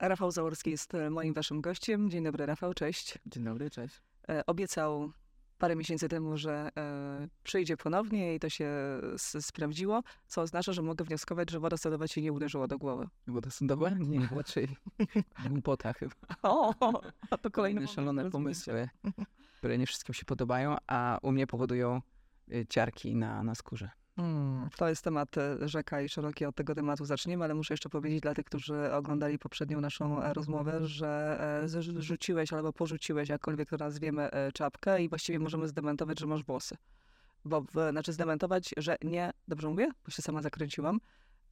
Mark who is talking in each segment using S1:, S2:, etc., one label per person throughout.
S1: Rafał Zaorski jest e, moim waszym gościem. Dzień dobry, Rafał, cześć.
S2: Dzień dobry, cześć.
S1: E, obiecał parę miesięcy temu, że e, przyjdzie ponownie i to się sprawdziło, co oznacza, że mogę wnioskować, że woda sodowa ci nie uderzyła do głowy.
S2: Woda sądowa? Nie, raczej głupota chyba.
S1: O, a to kolejne
S2: szalone pomysły, które nie wszystkim się podobają, a u mnie powodują ciarki na, na skórze.
S1: Hmm, to jest temat e, rzeka i szeroki, od tego tematu zaczniemy, ale muszę jeszcze powiedzieć dla tych, którzy oglądali poprzednią naszą e, rozmowę, że e, zrzuciłeś albo porzuciłeś, jakkolwiek to nazwiemy, czapkę i właściwie możemy zdementować, że masz włosy. Bo, w, znaczy zdementować, że nie, dobrze mówię, bo się sama zakręciłam,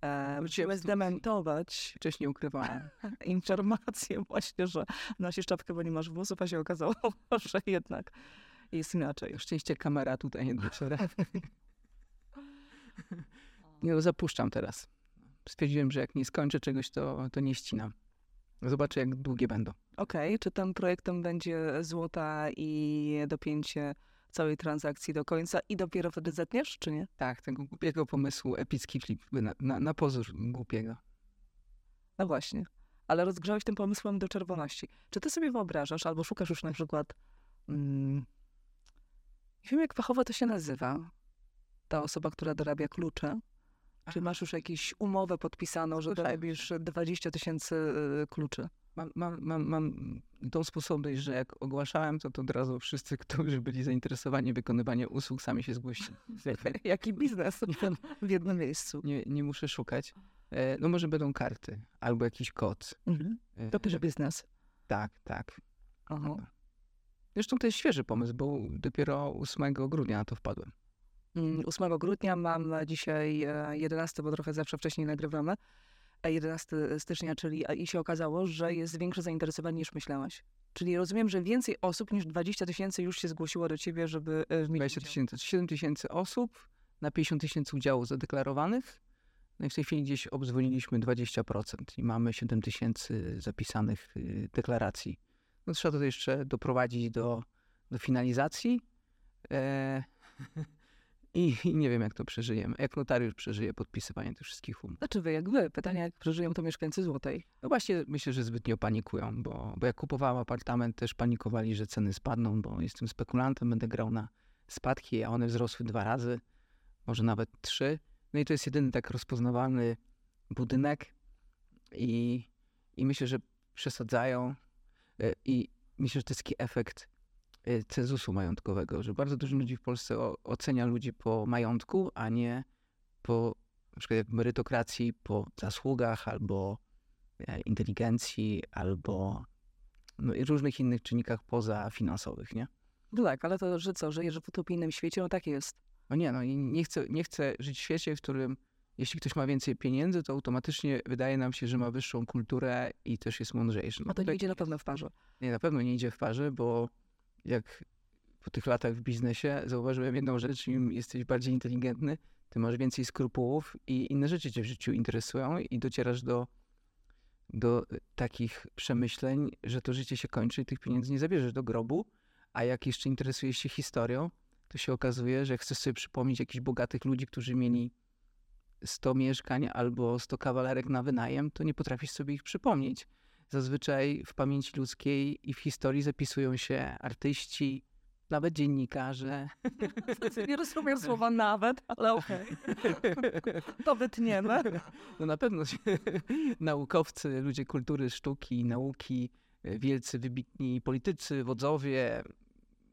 S1: e, musimy zdementować
S2: Wcześniej ukrywałem.
S1: informację właśnie, że nosisz czapkę, bo nie masz włosów, a się okazało, że jednak jest inaczej.
S2: Na szczęście kamera tutaj nie dotrzera. Nie, zapuszczam teraz. Stwierdziłem, że jak nie skończę czegoś, to, to nie ścinam. Zobaczę, jak długie będą.
S1: Okej, czy tym projektem będzie złota i dopięcie całej transakcji do końca i dopiero wtedy zetniesz, czy nie?
S2: Tak, tego głupiego pomysłu, epicki flip, na, na, na pozór głupiego.
S1: No właśnie. Ale rozgrzałeś tym pomysłem do czerwoności. Czy ty sobie wyobrażasz, albo szukasz już na przykład... Mm, nie wiem, jak fachowo to się nazywa. Ta osoba, która dorabia klucze. Czy masz już jakąś umowę podpisaną, że dorabisz 20 tysięcy y, kluczy?
S2: Mam, mam, mam, mam tą sposobność, że jak ogłaszałem, to, to od razu wszyscy, którzy byli zainteresowani wykonywaniem usług, sami się zgłosili.
S1: Jaki biznes w jednym miejscu.
S2: Nie, nie muszę szukać. E, No może będą karty albo jakiś kod.
S1: Mhm.
S2: E,
S1: To też biznes.
S2: Tak, tak.
S1: Aha.
S2: Zresztą to jest świeży pomysł, bo dopiero 8 grudnia na to wpadłem.
S1: Mm, 8 grudnia mam dzisiaj e, 11, bo trochę zawsze wcześniej nagrywamy. e, 11 stycznia, czyli i się okazało, że jest większe zainteresowanie niż myślałaś. Czyli rozumiem, że więcej osób niż 20 tysięcy już się zgłosiło do ciebie, żeby e, w
S2: 20 tysięcy, 7 tysięcy osób na 50 tysięcy udziałów zadeklarowanych. No i w tej chwili gdzieś obdzwoniliśmy 20% i mamy 7 tysięcy zapisanych y, deklaracji. No trzeba to jeszcze doprowadzić do, do finalizacji. E, i, I nie wiem, jak to przeżyjemy. Jak notariusz przeżyje podpisywanie tych wszystkich umów.
S1: Znaczy wy, jak wy. Pytanie, jak przeżyją to mieszkańcy Złotej.
S2: No właśnie myślę, że zbytnio panikują, bo, bo jak kupowałem apartament, też panikowali, że ceny spadną, bo jestem spekulantem, będę grał na spadki, a one wzrosły dwa razy, może nawet trzy. No i to jest jedyny tak rozpoznawalny budynek i, i myślę, że przesadzają e, i myślę, że to jest taki efekt e, cenzusu majątkowego, że bardzo dużo ludzi w Polsce ocenia ludzi po majątku, a nie po na przykład jak merytokracji, po zasługach albo e, inteligencji albo no, różnych innych czynnikach pozafinansowych, nie?
S1: No tak, ale to, że co, żyjesz w utopijnym świecie, no tak jest.
S2: No nie, no i nie chcę, nie chcę żyć w świecie, w którym jeśli ktoś ma więcej pieniędzy, to automatycznie wydaje nam się, że ma wyższą kulturę i też jest mądrzejszy. No
S1: A to nie
S2: tutaj-
S1: idzie na pewno w parze.
S2: Nie, na pewno nie idzie w parze, bo jak po tych latach w biznesie zauważyłem jedną rzecz, im jesteś bardziej inteligentny, ty masz więcej skrupułów i inne rzeczy cię w życiu interesują i docierasz do, do takich przemyśleń, że to życie się kończy i tych pieniędzy nie zabierzesz do grobu, a jak jeszcze interesujesz się historią, to się okazuje, że chcesz sobie przypomnieć jakichś bogatych ludzi, którzy mieli 100 mieszkań albo 100 kawalerek na wynajem, to nie potrafisz sobie ich przypomnieć. Zazwyczaj w pamięci ludzkiej i w historii zapisują się artyści, nawet dziennikarze.
S1: Nie rozumiem słowa nawet, ale okej. To wytniemy.
S2: No na pewno naukowcy, ludzie kultury, sztuki, nauki, wielcy, wybitni politycy, wodzowie,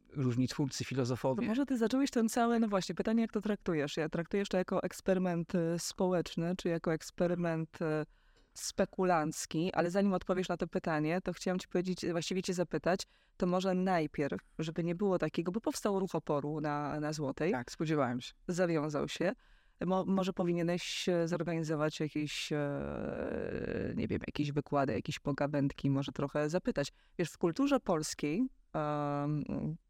S2: różni twórcy,
S1: To
S2: filozofowie.
S1: może ty zacząłeś ten cały, no właśnie, pytanie jak to traktujesz? Ja traktujesz to jako eksperyment e, społeczny, czy jako eksperyment e, spekulancki, ale zanim odpowiesz na to pytanie, to chciałam ci powiedzieć, właściwie cię zapytać, to może najpierw, żeby nie było takiego, bo powstał ruch oporu na, na Złotej,
S2: Tak, spodziewałem się.
S1: zawiązał się, Mo, może powinieneś e, zorganizować jakieś, e, nie wiem, jakieś wykłady, jakieś pogawędki, może trochę zapytać. Wiesz, w kulturze polskiej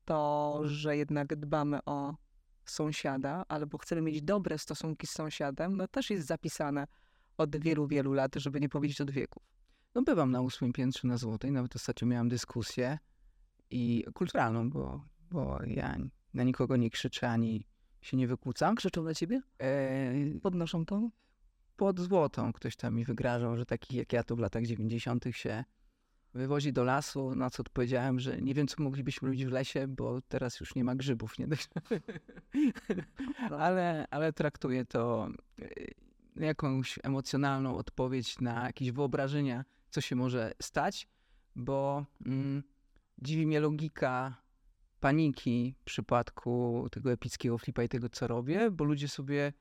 S1: to, że jednak dbamy o sąsiada, albo chcemy mieć dobre stosunki z sąsiadem, no też jest zapisane od wielu, wielu lat, żeby nie powiedzieć od wieków.
S2: No bywam na ósmym piętrze na Złotej, nawet ostatnio miałem dyskusję i kulturalną, bo, bo ja na nikogo nie krzyczę ani się nie wykłócam.
S1: Krzyczą na ciebie?
S2: E,
S1: Podnoszą to?
S2: pod złotą. Ktoś tam mi wygrażał, że takich jak ja to w latach 90. się wywozi do lasu, na co odpowiedziałem, że nie wiem, co moglibyśmy robić w lesie, bo teraz już nie ma grzybów, nie? ale, ale traktuję to e, jakąś emocjonalną odpowiedź na jakieś wyobrażenia, co się może stać, bo mm, dziwi mnie logika paniki w przypadku tego epickiego flipa i tego, co robię, bo ludzie sobie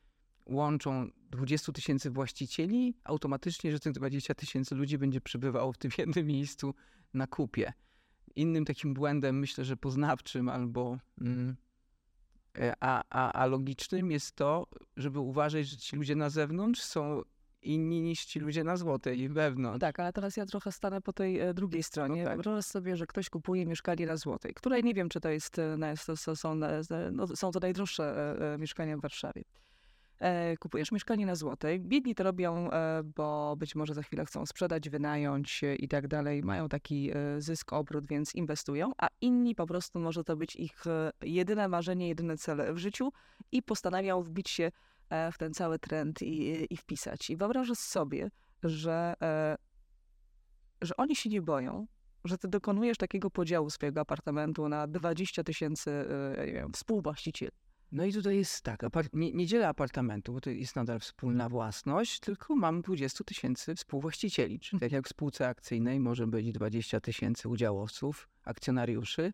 S2: łączą 20 tysięcy właścicieli, automatycznie, że tych 20 tysięcy ludzi będzie przebywało w tym jednym miejscu na kupie. Innym takim błędem, myślę, że poznawczym albo mm, a, a, a logicznym jest to, żeby uważać, że ci ludzie na zewnątrz są inni niż ci ludzie na złotej i wewnątrz.
S1: Tak, ale teraz ja trochę stanę po tej e, drugiej stronie. No tak. Wyobraź sobie, że ktoś kupuje mieszkanie na złotej, które nie wiem, czy to jest, e, to są, no, są to najdroższe mieszkania w Warszawie. E, kupujesz mieszkanie na złotej. Biedni to robią, e, bo być może za chwilę chcą sprzedać, wynająć i tak dalej. Mają taki e, zysk, obrót, więc inwestują, a inni po prostu może to być ich jedyne marzenie, jedyny cel w życiu i postanawiają wbić się w ten cały trend i, i wpisać. I wyobrażasz sobie, że, że oni się nie boją, że ty dokonujesz takiego podziału swojego apartamentu na 20 tysięcy współwłaścicieli
S2: no i tutaj jest tak, nie, nie dzielę apartamentu, bo to jest nadal wspólna własność, tylko mam 20 tysięcy współwłaścicieli. Czyli tak jak w spółce akcyjnej może być 20 tysięcy udziałowców, akcjonariuszy,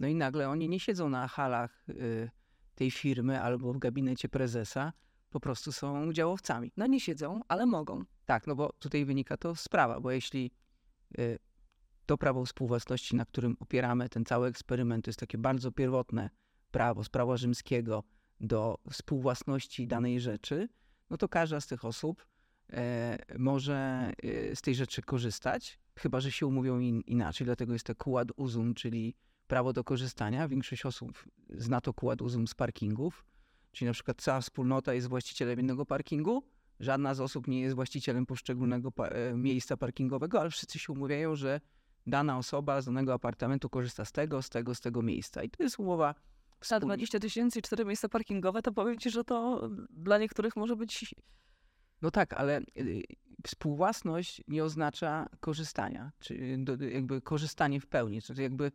S2: no i nagle oni nie siedzą na halach y, tej firmy albo w gabinecie prezesa, po prostu są udziałowcami.
S1: No nie siedzą, ale mogą.
S2: Tak, no bo tutaj wynika to sprawa, bo jeśli y, to prawo współwłasności, na którym opieramy ten cały eksperyment, to jest takie bardzo pierwotne, prawo z prawa rzymskiego do współwłasności danej rzeczy, no to każda z tych osób e, może e, z tej rzeczy korzystać, chyba że się umówią in, inaczej. Dlatego jest to quad uzum, czyli prawo do korzystania. Większość osób zna to quad uzum z parkingów, czyli na przykład cała wspólnota jest właścicielem jednego parkingu, żadna z osób nie jest właścicielem poszczególnego pa e, miejsca parkingowego, ale wszyscy się umawiają, że dana osoba z danego apartamentu korzysta z tego, z tego, z tego miejsca. I to jest umowa
S1: za 20 tysięcy i cztery miejsca parkingowe, to powiem ci, że to dla niektórych może być...
S2: No tak, ale y, współwłasność nie oznacza korzystania, czy jakby korzystanie w pełni. Czyli jakby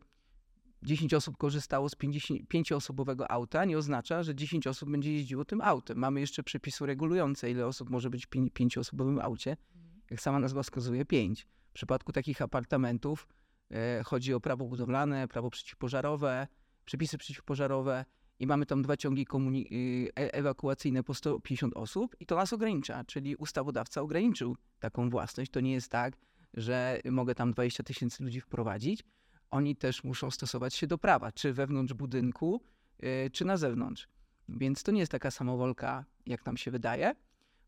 S2: 10 osób korzystało z 5-osobowego auta, nie oznacza, że 10 osób będzie jeździło tym autem. Mamy jeszcze przepisy regulujące, ile osób może być w 5-osobowym aucie. Mhm. Jak sama nazwa wskazuje, 5. W przypadku takich apartamentów e, chodzi o prawo budowlane, prawo przeciwpożarowe, przepisy przeciwpożarowe i mamy tam dwa ciągi y, e, ewakuacyjne po 150 osób i to nas ogranicza, czyli ustawodawca ograniczył taką własność. To nie jest tak, że mogę tam 20 tysięcy ludzi wprowadzić. Oni też muszą stosować się do prawa, czy wewnątrz budynku, y, czy na zewnątrz. Więc to nie jest taka samowolka, jak nam się wydaje.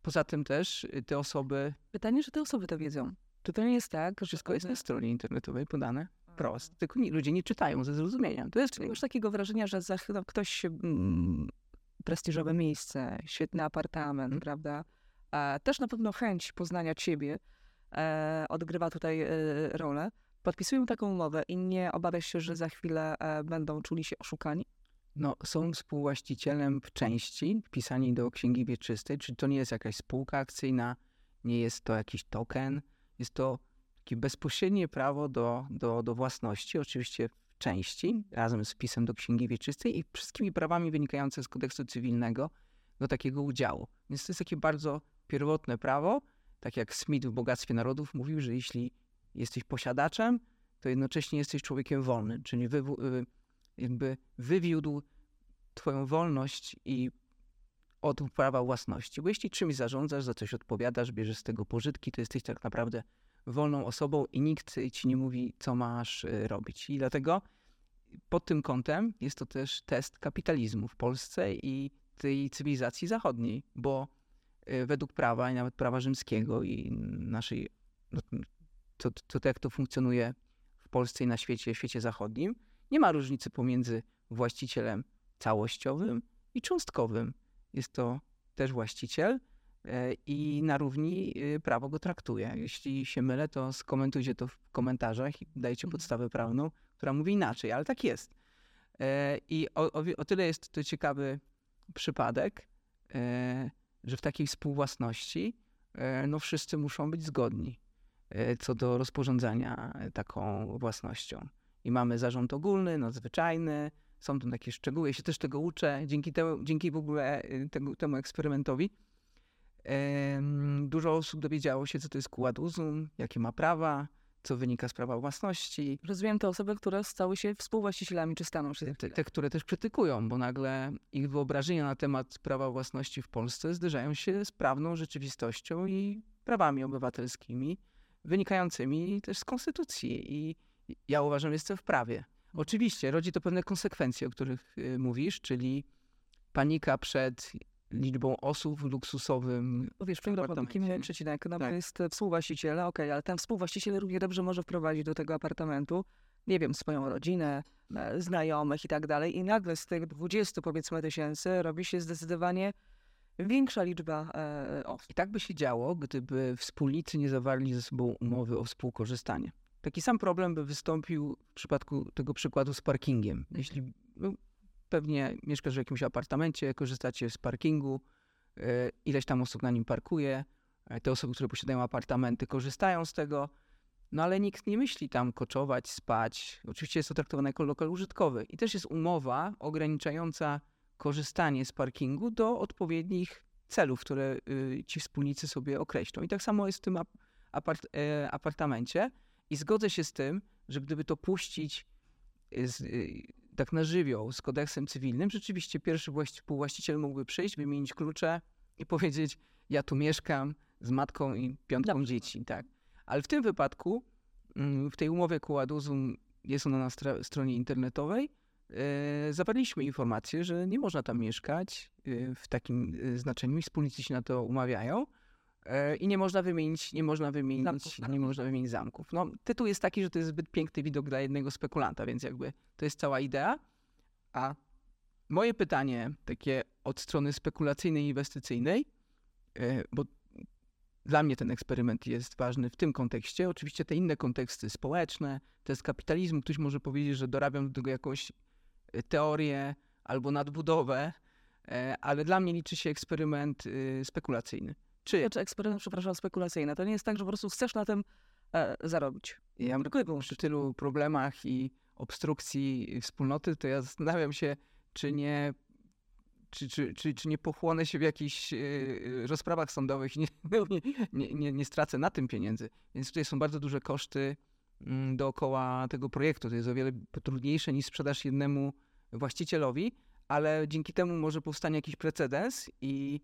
S2: Poza tym też y, te osoby...
S1: Pytanie, czy te osoby to wiedzą? Czy to nie jest tak,
S2: że wszystko jest na stronie internetowej podane? Wprost, tylko nie, ludzie nie czytają ze zrozumieniem.
S1: To jest już takiego wrażenia, że za, no, ktoś, mm, prestiżowe miejsce, świetny apartament, hmm. prawda? E, też na pewno chęć poznania ciebie e, odgrywa tutaj e, rolę. Podpisują taką umowę i nie obawiasz się, że za chwilę e, będą czuli się oszukani?
S2: No, są współwłaścicielem w części wpisani do księgi wieczystej, czyli to nie jest jakaś spółka akcyjna, nie jest to jakiś token, jest to takie bezpośrednie prawo do, do, do własności, oczywiście w części, razem z wpisem do Księgi Wieczystej i wszystkimi prawami wynikającymi z kodeksu cywilnego do takiego udziału. Więc to jest takie bardzo pierwotne prawo, tak jak Smith w Bogactwie Narodów mówił, że jeśli jesteś posiadaczem, to jednocześnie jesteś człowiekiem wolnym, czyli wy, jakby wywiódł twoją wolność i od prawa własności. Bo jeśli czymś zarządzasz, za coś odpowiadasz, bierzesz z tego pożytki, to jesteś tak naprawdę wolną osobą i nikt ci nie mówi, co masz y, robić. I dlatego pod tym kątem jest to też test kapitalizmu w Polsce i tej cywilizacji zachodniej, bo y, według prawa i nawet prawa rzymskiego i naszej, no, to, to, to jak to funkcjonuje w Polsce i na świecie, świecie zachodnim, nie ma różnicy pomiędzy właścicielem całościowym i cząstkowym. Jest to też właściciel, i na równi y, prawo go traktuje. Jeśli się mylę, to skomentujcie to w komentarzach i dajcie mhm. podstawę prawną, która mówi inaczej, ale tak jest. E, I o, o, o tyle jest to ciekawy przypadek, e, że w takiej współwłasności e, no wszyscy muszą być zgodni e, co do rozporządzania e, taką własnością. I mamy zarząd ogólny, nadzwyczajny, są tam takie szczegóły. Ja się też tego uczę dzięki, temu, dzięki w ogóle tego, temu eksperymentowi. Dużo osób dowiedziało się, co to jest skład uzum, jakie ma prawa, co wynika z prawa własności.
S1: Rozumiem te osoby, które stały się współwłaścicielami, czy staną się.
S2: Te, te, które też krytykują, bo nagle ich wyobrażenia na temat prawa własności w Polsce zderzają się z prawną rzeczywistością i prawami obywatelskimi, wynikającymi też z konstytucji. I ja uważam, że jestem w prawie. Oczywiście rodzi to pewne konsekwencje, o których y, mówisz, czyli panika przed liczbą osób w luksusowym
S1: Bo wiesz, kim przecinek, no tak. jest współwłaściciel, okej, okay, ale ten współwłaściciel równie dobrze może wprowadzić do tego apartamentu, nie wiem, swoją rodzinę, e, znajomych i tak dalej i nagle z tych 20 powiedzmy tysięcy robi się zdecydowanie większa liczba e, osób.
S2: I tak by się działo, gdyby wspólnicy nie zawarli ze sobą umowy o współkorzystanie. Taki sam problem by wystąpił w przypadku tego przykładu z parkingiem. Jeśli no, pewnie mieszkasz w jakimś apartamencie, korzystacie z parkingu, e, ileś tam osób na nim parkuje, e, te osoby, które posiadają apartamenty, korzystają z tego, no ale nikt nie myśli tam koczować, spać. Oczywiście jest to traktowane jako lokal użytkowy. I też jest umowa ograniczająca korzystanie z parkingu do odpowiednich celów, które y, ci wspólnicy sobie określą. I tak samo jest w tym apart e, apartamencie. I zgodzę się z tym, że gdyby to puścić z, y, tak na żywioł z kodeksem cywilnym, rzeczywiście pierwszy współwłaściciel mógłby przyjść, wymienić klucze i powiedzieć, ja tu mieszkam z matką i piątką Dobrze. dzieci, tak. Ale w tym wypadku, mm, w tej umowie Koładuzum, jest ona na stronie internetowej, e, zawarliśmy informację, że nie można tam mieszkać e, w takim e, znaczeniu i wspólnicy się na to umawiają. I nie można wymienić, nie można wymienić, zamków, tak. nie można wymienić zamków. No, tytuł jest taki, że to jest zbyt piękny widok dla jednego spekulanta, więc jakby to jest cała idea. A moje pytanie, takie od strony spekulacyjnej inwestycyjnej, e, bo dla mnie ten eksperyment jest ważny w tym kontekście. Oczywiście te inne konteksty społeczne, test kapitalizmu, ktoś może powiedzieć, że dorabiam do tego jakąś e, teorię albo nadbudowę, e, ale dla mnie liczy się eksperyment spekulacyjny.
S1: Czy... Znaczy eksperyment, przepraszam, spekulacyjny. To nie jest tak, że po prostu chcesz na tym e, zarobić.
S2: Ja tylko przy tylu problemach i obstrukcji wspólnoty, to ja zastanawiam się, czy nie czy, czy, czy, czy nie pochłonę się w jakichś y, rozprawach sądowych i nie, nie, nie, nie, stracę na tym pieniędzy. Więc tutaj są bardzo duże koszty mm, dookoła tego projektu. To jest o wiele trudniejsze niż sprzedaż jednemu właścicielowi, ale dzięki temu może powstanie jakiś precedens i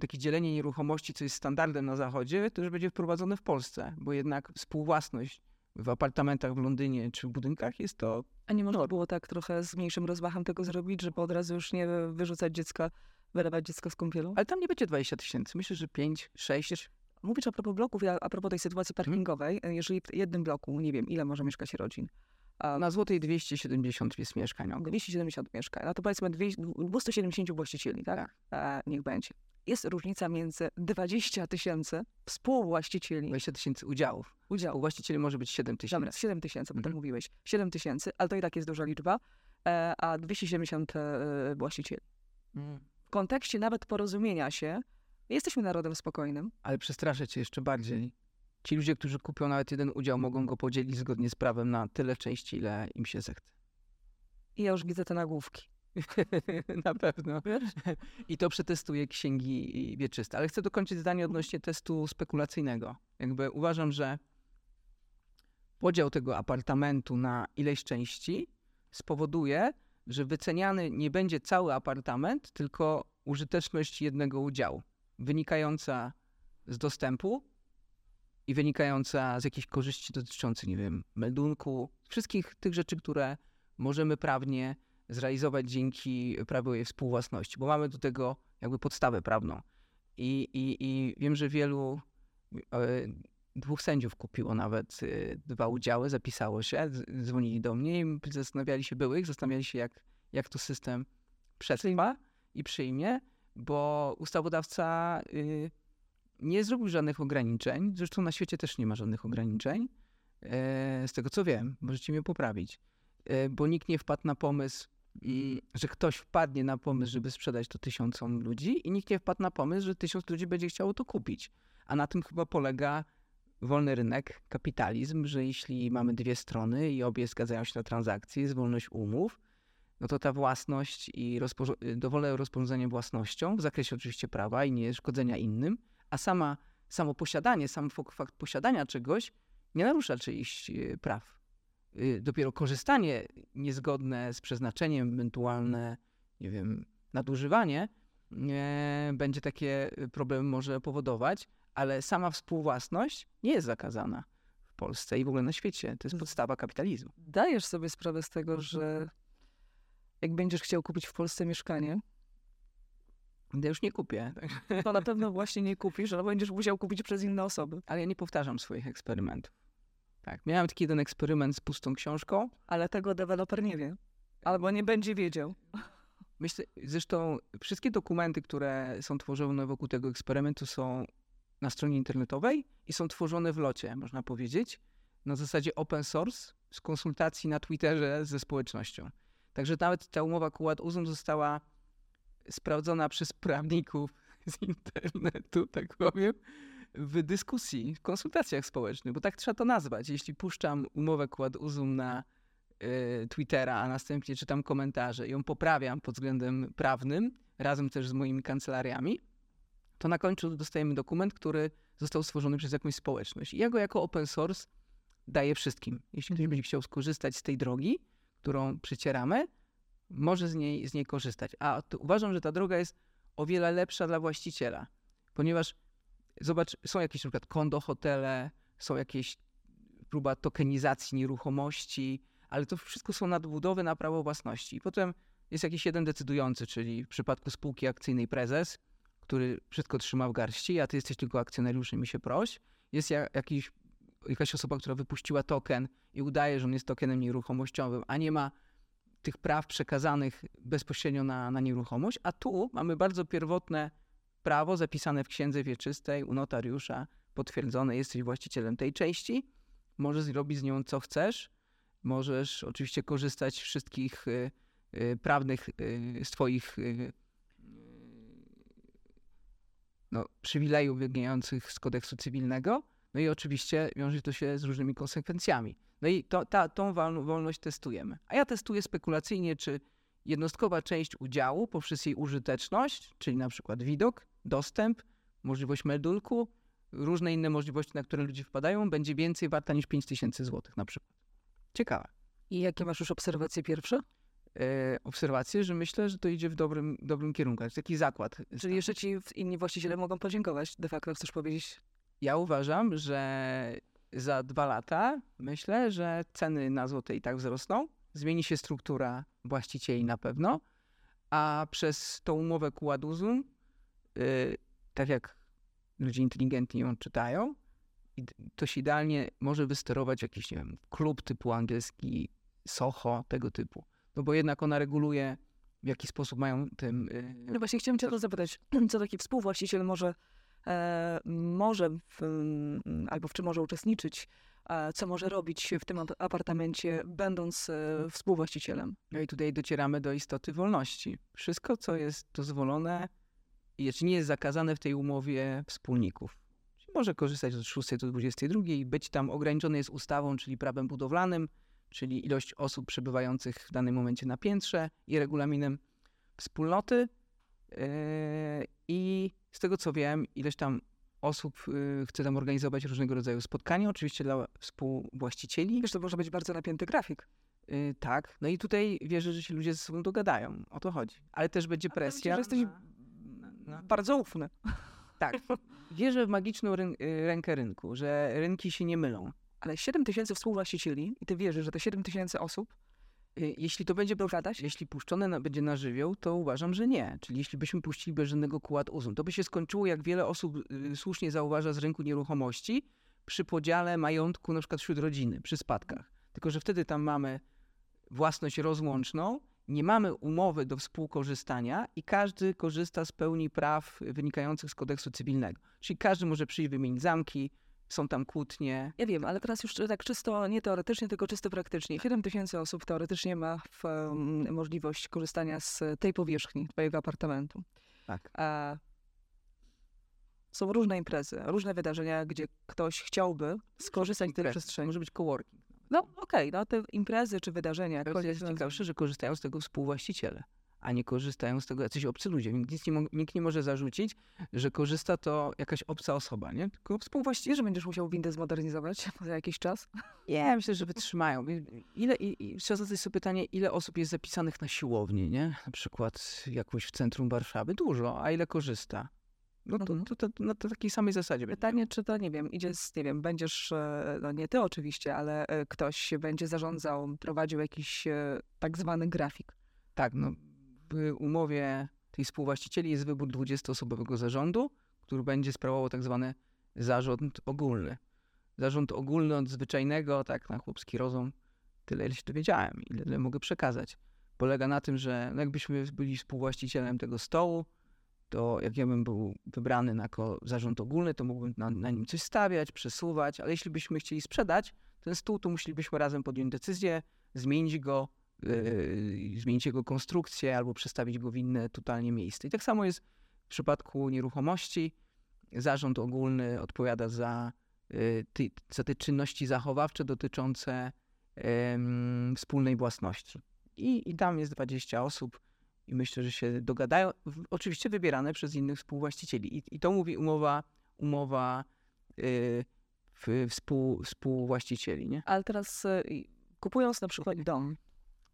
S2: takie dzielenie nieruchomości, co jest standardem na Zachodzie, to już będzie wprowadzone w Polsce, bo jednak współwłasność w apartamentach w Londynie czy w budynkach jest to...
S1: A nie można było tak trochę z mniejszym rozmachem tego zrobić, żeby od razu już nie wyrzucać dziecka, wylewać dziecko z kąpielą?
S2: Ale tam nie będzie 20 tysięcy, myślę, że 5, 6...
S1: Mówisz a propos bloków, a propos tej sytuacji mhm. parkingowej, hmm. jeżeli w jednym bloku, nie wiem, ile może mieszkać rodzin,
S2: na Złotej 270 jest mieszkań.
S1: 270 mieszkań. No to powiedzmy 270 właścicieli, tak? E, niech będzie jest różnica między 20 tysięcy współwłaścicieli.
S2: 20 tysięcy udziałów. Udziałów. Właścicieli może być 7 tysięcy.
S1: Dobra, 7 tysięcy, bo mhm. mówiłeś. 7 tysięcy, ale to i tak jest duża liczba, e, a 270 e, właścicieli. Mm. W kontekście nawet porozumienia się, jesteśmy narodem spokojnym.
S2: Ale przestraszę cię jeszcze bardziej. Ci ludzie, którzy kupią nawet jeden udział, mogą go podzielić zgodnie z prawem na tyle części, ile im się zechce.
S1: I ja już widzę te nagłówki.
S2: Na pewno. I to przetestuje księgi wieczyste. Ale chcę dokończyć zdanie odnośnie testu spekulacyjnego. Jakby uważam, że podział tego apartamentu na ileś części spowoduje, że wyceniany nie będzie cały apartament, tylko użyteczność jednego udziału, wynikająca z dostępu i wynikająca z jakichś korzyści dotyczących, nie wiem, meldunku, wszystkich tych rzeczy, które możemy prawnie zrealizować dzięki prawie współwłasności, bo mamy do tego jakby podstawę prawną. I, i, i wiem, że wielu, e, dwóch sędziów kupiło nawet e, dwa udziały, zapisało się, dzwonili do mnie i zastanawiali się, byłych, zastanawiali się, jak, jak to system przetrwa i przyjmie, bo ustawodawca y, nie zrobił żadnych ograniczeń. Zresztą na świecie też nie ma żadnych ograniczeń. E, z tego co wiem, możecie mnie poprawić, bo nikt nie wpadł na pomysł, że ktoś wpadnie na pomysł, żeby sprzedać to tysiącom ludzi i nikt nie wpadł na pomysł, że tysiąc ludzi będzie chciało to kupić. A na tym chyba polega wolny rynek, kapitalizm, że jeśli mamy dwie strony i obie zgadzają się na transakcje, jest wolność umów, no to ta własność i rozporząd- dowolne rozporządzenie własnością, w zakresie oczywiście prawa i nie szkodzenia innym, a sama, samo posiadanie, sam fakt posiadania czegoś nie narusza czyichś y, praw. Y, dopiero korzystanie niezgodne z przeznaczeniem, ewentualne, nie wiem, nadużywanie, nie, będzie takie problemy może powodować, ale sama współwłasność nie jest zakazana w Polsce i w ogóle na świecie. To jest podstawa kapitalizmu.
S1: Dajesz sobie sprawę z tego, że jak będziesz chciał kupić w Polsce mieszkanie,
S2: Ja już nie kupię,
S1: to na pewno właśnie nie kupisz, ale będziesz musiał kupić przez inne osoby.
S2: ale ja nie powtarzam swoich eksperymentów. Tak, miałem taki jeden eksperyment z pustą książką.
S1: Ale tego deweloper nie wie. Albo nie będzie wiedział.
S2: Myślę, zresztą wszystkie dokumenty, które są tworzone wokół tego eksperymentu są na stronie internetowej i są tworzone w locie, można powiedzieć, na zasadzie open source z konsultacji na Twitterze ze społecznością. Także nawet ta umowa Kuład Uzum została sprawdzona przez prawników z internetu, tak powiem, w dyskusji, w konsultacjach społecznych, bo tak trzeba to nazwać. Jeśli puszczam umowę Kuład Uzum na y, Twittera, a następnie czytam komentarze i ją poprawiam pod względem prawnym, razem też z moimi kancelariami, to na końcu dostajemy dokument, który został stworzony przez jakąś społeczność. I ja go jako open source daję wszystkim. Jeśli ktoś będzie chciał skorzystać z tej drogi, którą przycieramy, może z niej, z niej korzystać. A uważam, że ta droga jest o wiele lepsza dla właściciela, ponieważ zobacz, są jakieś przykład kondo hotele, są jakieś próba tokenizacji nieruchomości, ale to wszystko są nadbudowy na prawo własności. I potem jest jakiś jeden decydujący, czyli w przypadku spółki akcyjnej prezes, który wszystko trzyma w garści, a ty jesteś tylko akcjonariuszem i się proś. Jest ja, jakiś, jakaś osoba, która wypuściła token i udaje, że on jest tokenem nieruchomościowym, a nie ma tych praw przekazanych bezpośrednio na, na nieruchomość. A tu mamy bardzo pierwotne prawo zapisane w księdze wieczystej u notariusza, potwierdzone, jesteś właścicielem tej części, możesz zrobić z nią co chcesz, możesz oczywiście korzystać z wszystkich y, y, prawnych z twoich y, no, przywilejów wynikających z kodeksu cywilnego, no i oczywiście wiąże to się z różnymi konsekwencjami. No i to, ta, tą wolno- wolność testujemy. A ja testuję spekulacyjnie, czy jednostkowa część udziału poprzez jej użyteczność, czyli na przykład widok, dostęp, możliwość meldulku, różne inne możliwości, na które ludzie wpadają, będzie więcej warta niż 5000 zł na przykład. Ciekawe.
S1: I jakie masz już obserwacje pierwsze?
S2: E, obserwacje, że myślę, że to idzie w dobrym, dobrym kierunku. To jest taki zakład.
S1: Czyli jeszcze ci inni właściciele mogą podziękować, de facto chcesz powiedzieć?
S2: Ja uważam, że za dwa lata myślę, że ceny na złote i tak wzrosną. Zmieni się struktura właścicieli na pewno, a przez tą umowę Kuładuzum, yy, tak jak ludzie inteligentni ją czytają, to się idealnie może wysterować jakiś, nie wiem, klub typu angielski, Soho, tego typu. No bo jednak ona reguluje, w jaki sposób mają tym... Yy,
S1: No właśnie chciałem cię to zapytać, co taki współwłaściciel może, może w, mm, albo w czym może uczestniczyć, e, co może robić w tym ap- apartamencie, będąc e, współwłaścicielem.
S2: No i tutaj docieramy do istoty wolności. Wszystko, co jest dozwolone, jest, nie jest zakazane w tej umowie wspólników. Może korzystać od 6 do 22, być tam ograniczony jest ustawą, czyli prawem budowlanym, czyli ilość osób przebywających w danym momencie na piętrze i regulaminem wspólnoty. Yy, I z tego co wiem, ileś tam osób yy, chce tam organizować różnego rodzaju spotkania, oczywiście dla współwłaścicieli.
S1: Wiesz, to może być bardzo napięty grafik.
S2: Y, tak, no i tutaj wierzę, że się ludzie ze sobą dogadają. O to chodzi. Ale też będzie presja.
S1: że jesteś
S2: na-
S1: bardzo ufny.
S2: Tak. Wierzę w magiczną ryn- y, rękę rynku, że rynki się nie mylą.
S1: Ale 7 tysięcy współwłaścicieli i ty wierzysz, że te 7 tysięcy osób
S2: Y, Jeśli to będzie
S1: Dogadać?
S2: jeśli puszczone na, będzie na żywioł, to uważam, że nie. Czyli jeśli byśmy puścili bez żadnego kład uzum, to by się skończyło, jak wiele osób y, słusznie zauważa z rynku nieruchomości, przy podziale majątku na przykład wśród rodziny, przy spadkach. Tylko, że wtedy tam mamy własność rozłączną, nie mamy umowy do współkorzystania i każdy korzysta z pełni praw wynikających z kodeksu cywilnego. Czyli każdy może przyjść wymienić zamki, są tam kłótnie.
S1: Ja wiem, ale teraz już tak czysto, nie teoretycznie, tylko czysto praktycznie. 7 tysięcy osób teoretycznie ma w, em, możliwość korzystania z tej powierzchni twojego apartamentu.
S2: Tak.
S1: A Są różne imprezy, różne wydarzenia, gdzie ktoś chciałby skorzystać z tej przestrzeni.
S2: Może być coworking.
S1: No okej, no te imprezy czy wydarzenia.
S2: Ciekawsze, że korzystają z tego współwłaściciele, a nie korzystają z tego jacyś obcy ludzie. Więc Nic nie nikt nie może zarzucić, że korzysta to jakaś obca osoba, nie? Tylko współwłaściciel.
S1: Że będziesz musiał windę zmodernizować za jakiś czas?
S2: Nie, myślę, że wytrzymają. Ile, i, i trzeba zadać sobie pytanie, ile osób jest zapisanych na siłowni, nie? Na przykład jakoś w centrum Warszawy. Dużo, a ile korzysta? No to,
S1: Mhm.
S2: to, to, na takiej samej zasadzie.
S1: Pytanie, czy to, nie wiem, idzie z, nie wiem, będziesz, e, no nie ty oczywiście, ale e, ktoś będzie zarządzał, prowadził jakiś e, tak zwany grafik.
S2: Tak, no umowie tej współwłaścicieli jest wybór 20-osobowego zarządu, który będzie sprawował tak zwany zarząd ogólny. Zarząd ogólny od zwyczajnego, tak na chłopski rozum, tyle ile się dowiedziałem, ile, ile mogę przekazać. Polega na tym, że no jakbyśmy byli współwłaścicielem tego stołu, to jak ja bym był wybrany na zarząd ogólny, to mógłbym na, na nim coś stawiać, przesuwać, ale jeśli byśmy chcieli sprzedać ten stół, to musielibyśmy razem podjąć decyzję, zmienić go, yy, zmienić jego konstrukcję albo przestawić go w inne totalnie miejsce. I tak samo jest w przypadku nieruchomości. Zarząd ogólny odpowiada za, yy, ty, za te czynności zachowawcze dotyczące wspólnej własności. I, I tam jest 20 osób i myślę, że się dogadają. Oczywiście wybierane przez innych współwłaścicieli. I, i to mówi umowa, umowa w, współ, współwłaścicieli, nie?
S1: Ale teraz kupując na przykład dom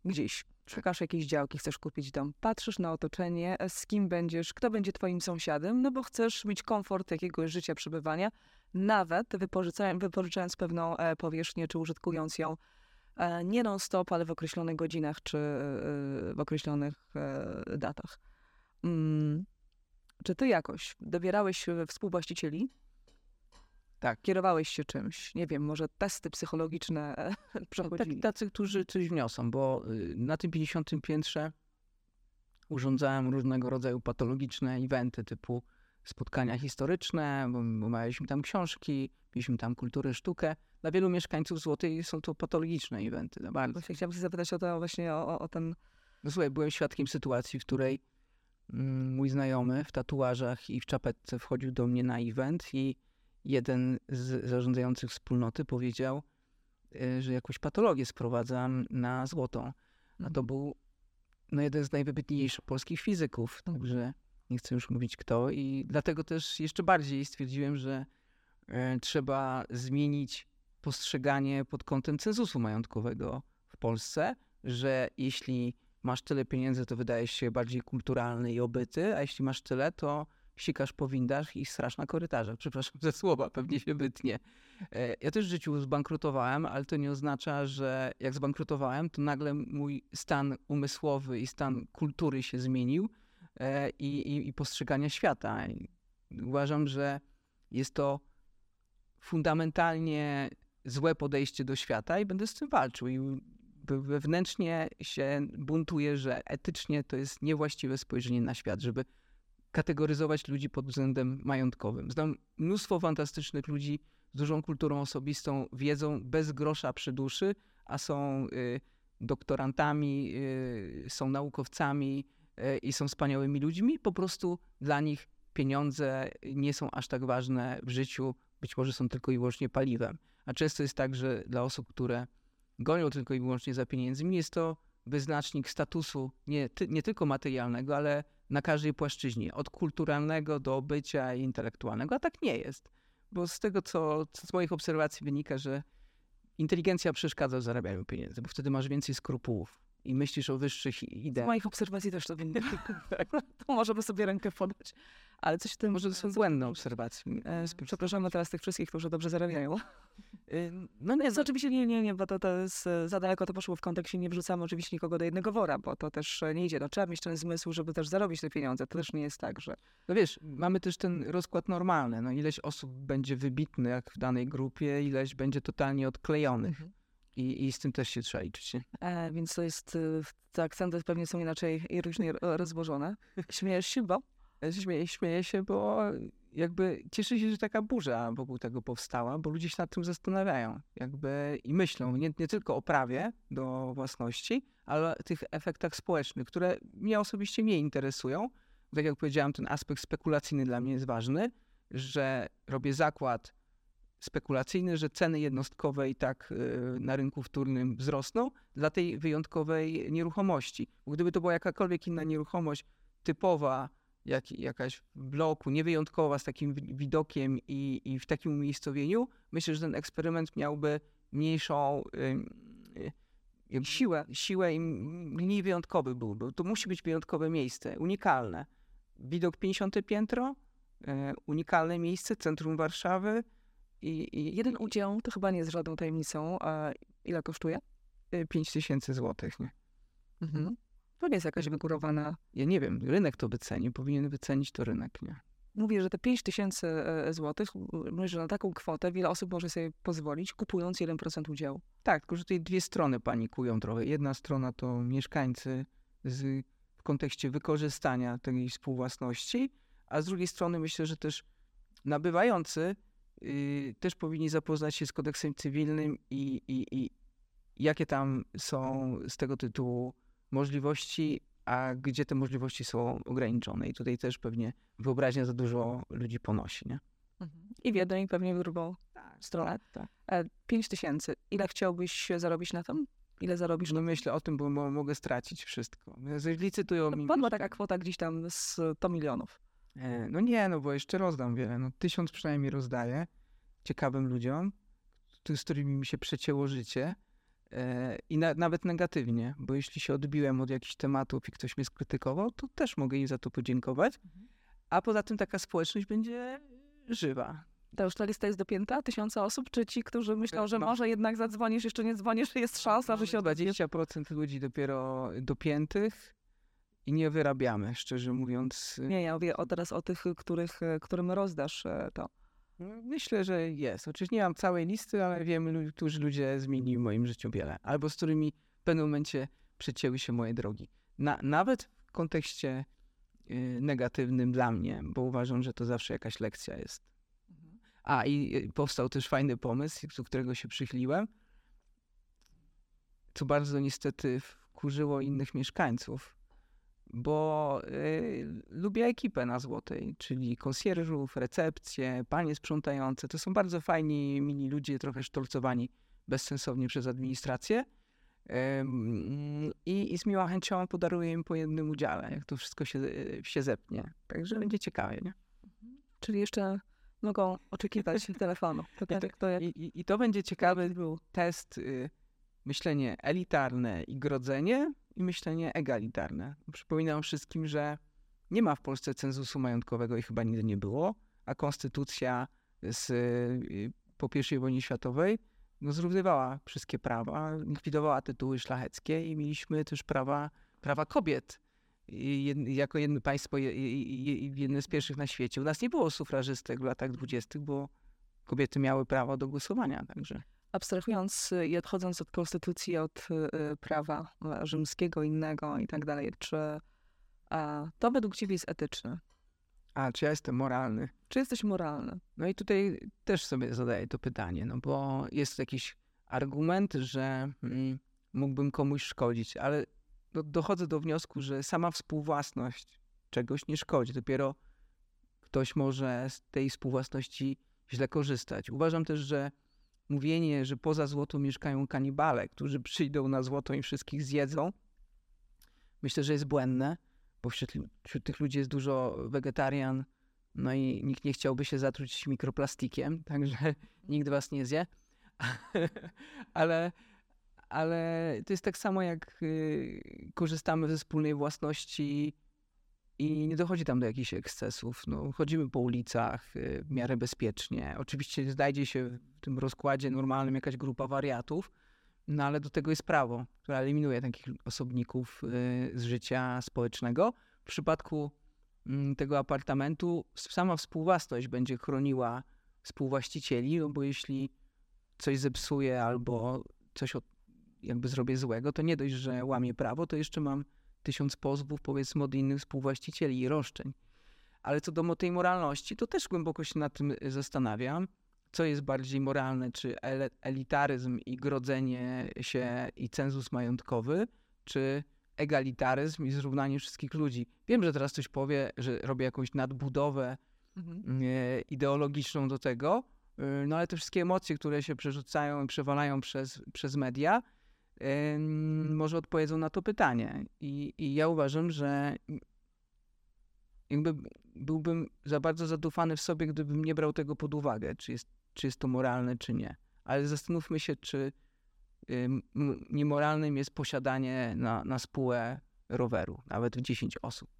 S1: gdzieś, szukasz jakiejś działki, chcesz kupić dom, patrzysz na otoczenie, e, z kim będziesz, kto będzie twoim sąsiadem, no bo chcesz mieć komfort jakiegoś życia, przebywania, nawet wypożyczając, pewną e, powierzchnię, czy użytkując ją e, nie non-stop, ale w określonych godzinach, czy w określonych datach. Mm. Czy ty jakoś dobierałeś współwłaścicieli?
S2: Tak.
S1: Kierowałeś się czymś? Nie wiem, może testy psychologiczne
S2: Tak,
S1: przechodzili?
S2: tacy, którzy coś wniosą, bo y, na tym 50 piętrze urządzałem różnego rodzaju patologiczne eventy typu spotkania historyczne, bo omawialiśmy tam książki, mieliśmy tam kulturę, sztukę. Dla wielu mieszkańców Złotej są to patologiczne eventy, za bardzo.
S1: Właśnie chciałam się zapytać o to właśnie, o, o- o ten...
S2: No słuchaj, byłem świadkiem sytuacji, w której mm, mój znajomy w tatuażach i w czapetce wchodził do mnie na event i jeden z zarządzających wspólnoty powiedział, y, że jakąś patologię sprowadzam na złotą. A to był no, jeden z najwybitniejszych polskich fizyków, także nie chcę już mówić kto. I dlatego też jeszcze bardziej stwierdziłem, że e, trzeba zmienić postrzeganie pod kątem cenzusu majątkowego w Polsce, że jeśli masz tyle pieniędzy, to wydajesz się bardziej kulturalny i obyty, a jeśli masz tyle, to sikasz po windach i strasz na korytarzach. Przepraszam za słowa, pewnie się wytnie. E, Ja też w życiu zbankrutowałem, ale to nie oznacza, że jak zbankrutowałem, to nagle mój stan umysłowy i stan kultury się zmienił e, i, i, i postrzegania świata. Uważam, że jest to fundamentalnie złe podejście do świata i będę z tym walczył. I we- wewnętrznie się buntuję, że etycznie to jest niewłaściwe spojrzenie na świat, żeby kategoryzować ludzi pod względem majątkowym. Znam mnóstwo fantastycznych ludzi z dużą kulturą osobistą, wiedzą bez grosza przy duszy, a są y, doktorantami, y, są naukowcami y, i są wspaniałymi ludźmi. Po prostu dla nich pieniądze nie są aż tak ważne w życiu, być może są tylko i wyłącznie paliwem. A często jest tak, że dla osób, które gonią tylko i wyłącznie za pieniędzmi, jest to wyznacznik statusu nie, ty, nie tylko materialnego, ale na każdej płaszczyźnie, od kulturalnego do bycia intelektualnego, a tak nie jest. Bo z tego, co, co z moich obserwacji wynika, że inteligencja przeszkadza w zarabianiu pieniędzy, bo wtedy masz więcej skrupułów i myślisz o wyższych i-
S1: Z
S2: ideach.
S1: moich obserwacji też to winno. to możemy sobie rękę podać. Ale coś w tym...
S2: Może to są błędne obserwacje.
S1: Przepraszamy teraz tych wszystkich, którzy dobrze zarabiają.
S2: Y, No nie,
S1: Jest oczywiście nie, nie, nie, bo to, to jest e, za daleko to poszło w kontekście, nie wrzucamy oczywiście nikogo do jednego wora, bo to też e, nie idzie. No, trzeba mieć ten zmysł, żeby też zarobić te pieniądze. To też nie jest tak, że
S2: No wiesz, mamy też ten rozkład normalny. No ileś osób będzie wybitnych w danej grupie, ileś będzie totalnie odklejonych. I, I z tym też się trzeba liczyć.
S1: E, więc to jest, e, te akcenty pewnie są inaczej i różnie ro- rozłożone. Śmiejesz się, bo
S2: Śmieję, śmieję się, bo jakby cieszę się, że taka burza wokół tego powstała, bo ludzie się nad tym zastanawiają jakby i myślą nie, nie tylko o prawie do własności, ale o tych efektach społecznych, które mnie osobiście nie interesują. Tak jak powiedziałem, ten aspekt spekulacyjny dla mnie jest ważny. że robię zakład spekulacyjny, że ceny jednostkowe i tak y, na rynku wtórnym wzrosną dla tej wyjątkowej nieruchomości. Bo gdyby to była jakakolwiek inna nieruchomość typowa, jak, jakaś w bloku, niewyjątkowa, z takim widokiem i, i w takim umiejscowieniu, myślę, że ten eksperyment miałby mniejszą y, siłę, siłę i mniej wyjątkowy byłby. To musi być wyjątkowe miejsce, unikalne. Widok 50 piętro, y, unikalne miejsce, centrum Warszawy,
S1: i, I, jeden udział to chyba nie jest żadną tajemnicą. A ile kosztuje?
S2: 5 y, tysięcy złotych, nie?
S1: Mhm. To nie jest jakaś wygórowana.
S2: Ja nie wiem, rynek to wyceni, powinien wycenić to rynek, nie?
S1: Mówię, że te 5 tysięcy e, złotych, mówię, że na taką kwotę wiele osób może sobie pozwolić, kupując 1% udziału.
S2: Tak, tylko że tutaj dwie strony panikują trochę. Jedna strona to mieszkańcy z, w kontekście wykorzystania tej współwłasności, a z drugiej strony myślę, że też nabywający y, też powinni zapoznać się z kodeksem cywilnym i, i, i jakie tam są z tego tytułu możliwości, a gdzie te możliwości są ograniczone. I tutaj też pewnie wyobraźnia za dużo ludzi ponosi, nie?
S1: Mhm. I w jedną, i pewnie w drugą tak, stronę. Tak, tak. 5 tysięcy. Ile chciałbyś zarobić na tym? Ile zarobisz?
S2: No myślę o tym, bo mogę stracić wszystko. Licytują
S1: no, mi... Padła taka kwota gdzieś tam z 100 milionów.
S2: E, no nie, no bo jeszcze rozdam wiele. No tysiąc przynajmniej rozdaję ciekawym ludziom, z którymi mi się przecięło życie. E, I na, nawet negatywnie, bo jeśli się odbiłem od jakichś tematów i ktoś mnie skrytykował, to też mogę im za to podziękować. Mhm. A poza tym taka społeczność będzie żywa.
S1: Ta już ta lista jest dopięta? Tysiące osób? Czy ci, którzy myślą, że może jednak zadzwonisz, jeszcze nie dzwonisz, jest szansa, że się
S2: odbędzie? 20% ludzi dopiero dopiętych i nie wyrabiamy, szczerze mówiąc.
S1: Nie, ja mówię o, teraz o tych, których, którym rozdasz e, to.
S2: Myślę, że jest. Oczywiście nie mam całej listy, ale wiem, którzy ludzie zmienili w moim życiu wiele. Albo z którymi w pewnym momencie przecięły się moje drogi. Na, nawet w kontekście y, negatywnym dla mnie, bo uważam, że to zawsze jakaś lekcja jest. Mhm. A i y, powstał też fajny pomysł, do którego się przychyliłem, co bardzo niestety wkurzyło innych mieszkańców bo y, lubię ekipę na Złotej, czyli konsjerżów, recepcję, panie sprzątające. To są bardzo fajni, mili ludzie, trochę sztolcowani bezsensownie przez administrację. I, I, z miłą chęcią podaruję im po jednym udziale, jak to wszystko się, się zepnie. Także będzie ciekawie, nie?
S1: Czyli jeszcze mogą oczekiwać telefonu.
S2: To tak, to jak... I, I, to będzie ciekawy był test, y, myślenie elitarne i grodzenie, i myślenie egalitarne. Przypominam wszystkim, że nie ma w Polsce cenzusu majątkowego i chyba nigdy nie było, a konstytucja z, y, po I wojnie światowej no, zrównywała wszystkie prawa, likwidowała tytuły szlacheckie i mieliśmy też prawa, prawa kobiet. I jako jedno państwo, jedne z pierwszych na świecie. U nas nie było sufrażystek w latach dwudziestych, bo kobiety miały prawo do głosowania, także
S1: abstrahując y, i odchodząc od konstytucji, od y, prawa rzymskiego, innego i tak dalej, czy to według ciebie jest etyczne?
S2: A, czy ja jestem moralny?
S1: Czy jesteś moralny?
S2: No i tutaj też sobie zadaję to pytanie, no bo jest jakiś argument, że mm, mógłbym komuś szkodzić, ale do, dochodzę do wniosku, że sama współwłasność czegoś nie szkodzi. Dopiero ktoś może z tej współwłasności źle korzystać. Uważam też, że mówienie, że poza złoto mieszkają kanibale, którzy przyjdą na złoto i wszystkich zjedzą, myślę, że jest błędne, bo wśród, wśród tych ludzi jest dużo wegetarian, no i nikt nie chciałby się zatruć mikroplastikiem, także nikt was nie zje. ale, ale to jest tak samo, jak y, korzystamy ze wspólnej własności i nie dochodzi tam do jakichś ekscesów. No, chodzimy po ulicach y, w miarę bezpiecznie. Oczywiście znajdzie się tym rozkładzie normalnym jakaś grupa wariatów, no ale do tego jest prawo, które eliminuje takich osobników y, z życia społecznego. W przypadku mm, tego apartamentu sama współwłasność będzie chroniła współwłaścicieli, no bo jeśli coś zepsuje albo coś jakby zrobię złego, to nie dość, że łamie prawo, to jeszcze mam tysiąc pozwów, powiedzmy, od innych współwłaścicieli i roszczeń. Ale co do tej moralności, to też głęboko się nad tym y, zastanawiam. Co jest bardziej moralne, czy elitaryzm i grodzenie się i cenzus majątkowy, czy egalitaryzm i zrównanie wszystkich ludzi. Wiem, że teraz ktoś powie, że robię jakąś nadbudowę
S1: Mhm.
S2: ideologiczną do tego, e, no ale te wszystkie emocje, które się przerzucają i przewalają przez, przez media, em, może odpowiedzą na to pytanie. I, I ja uważam, że jakby byłbym za bardzo zadufany w sobie, gdybym nie brał tego pod uwagę, czy jest, czy jest to moralne, czy nie. Ale zastanówmy się, czy niemoralnym jest posiadanie na, na spółę roweru, nawet w 10 osób.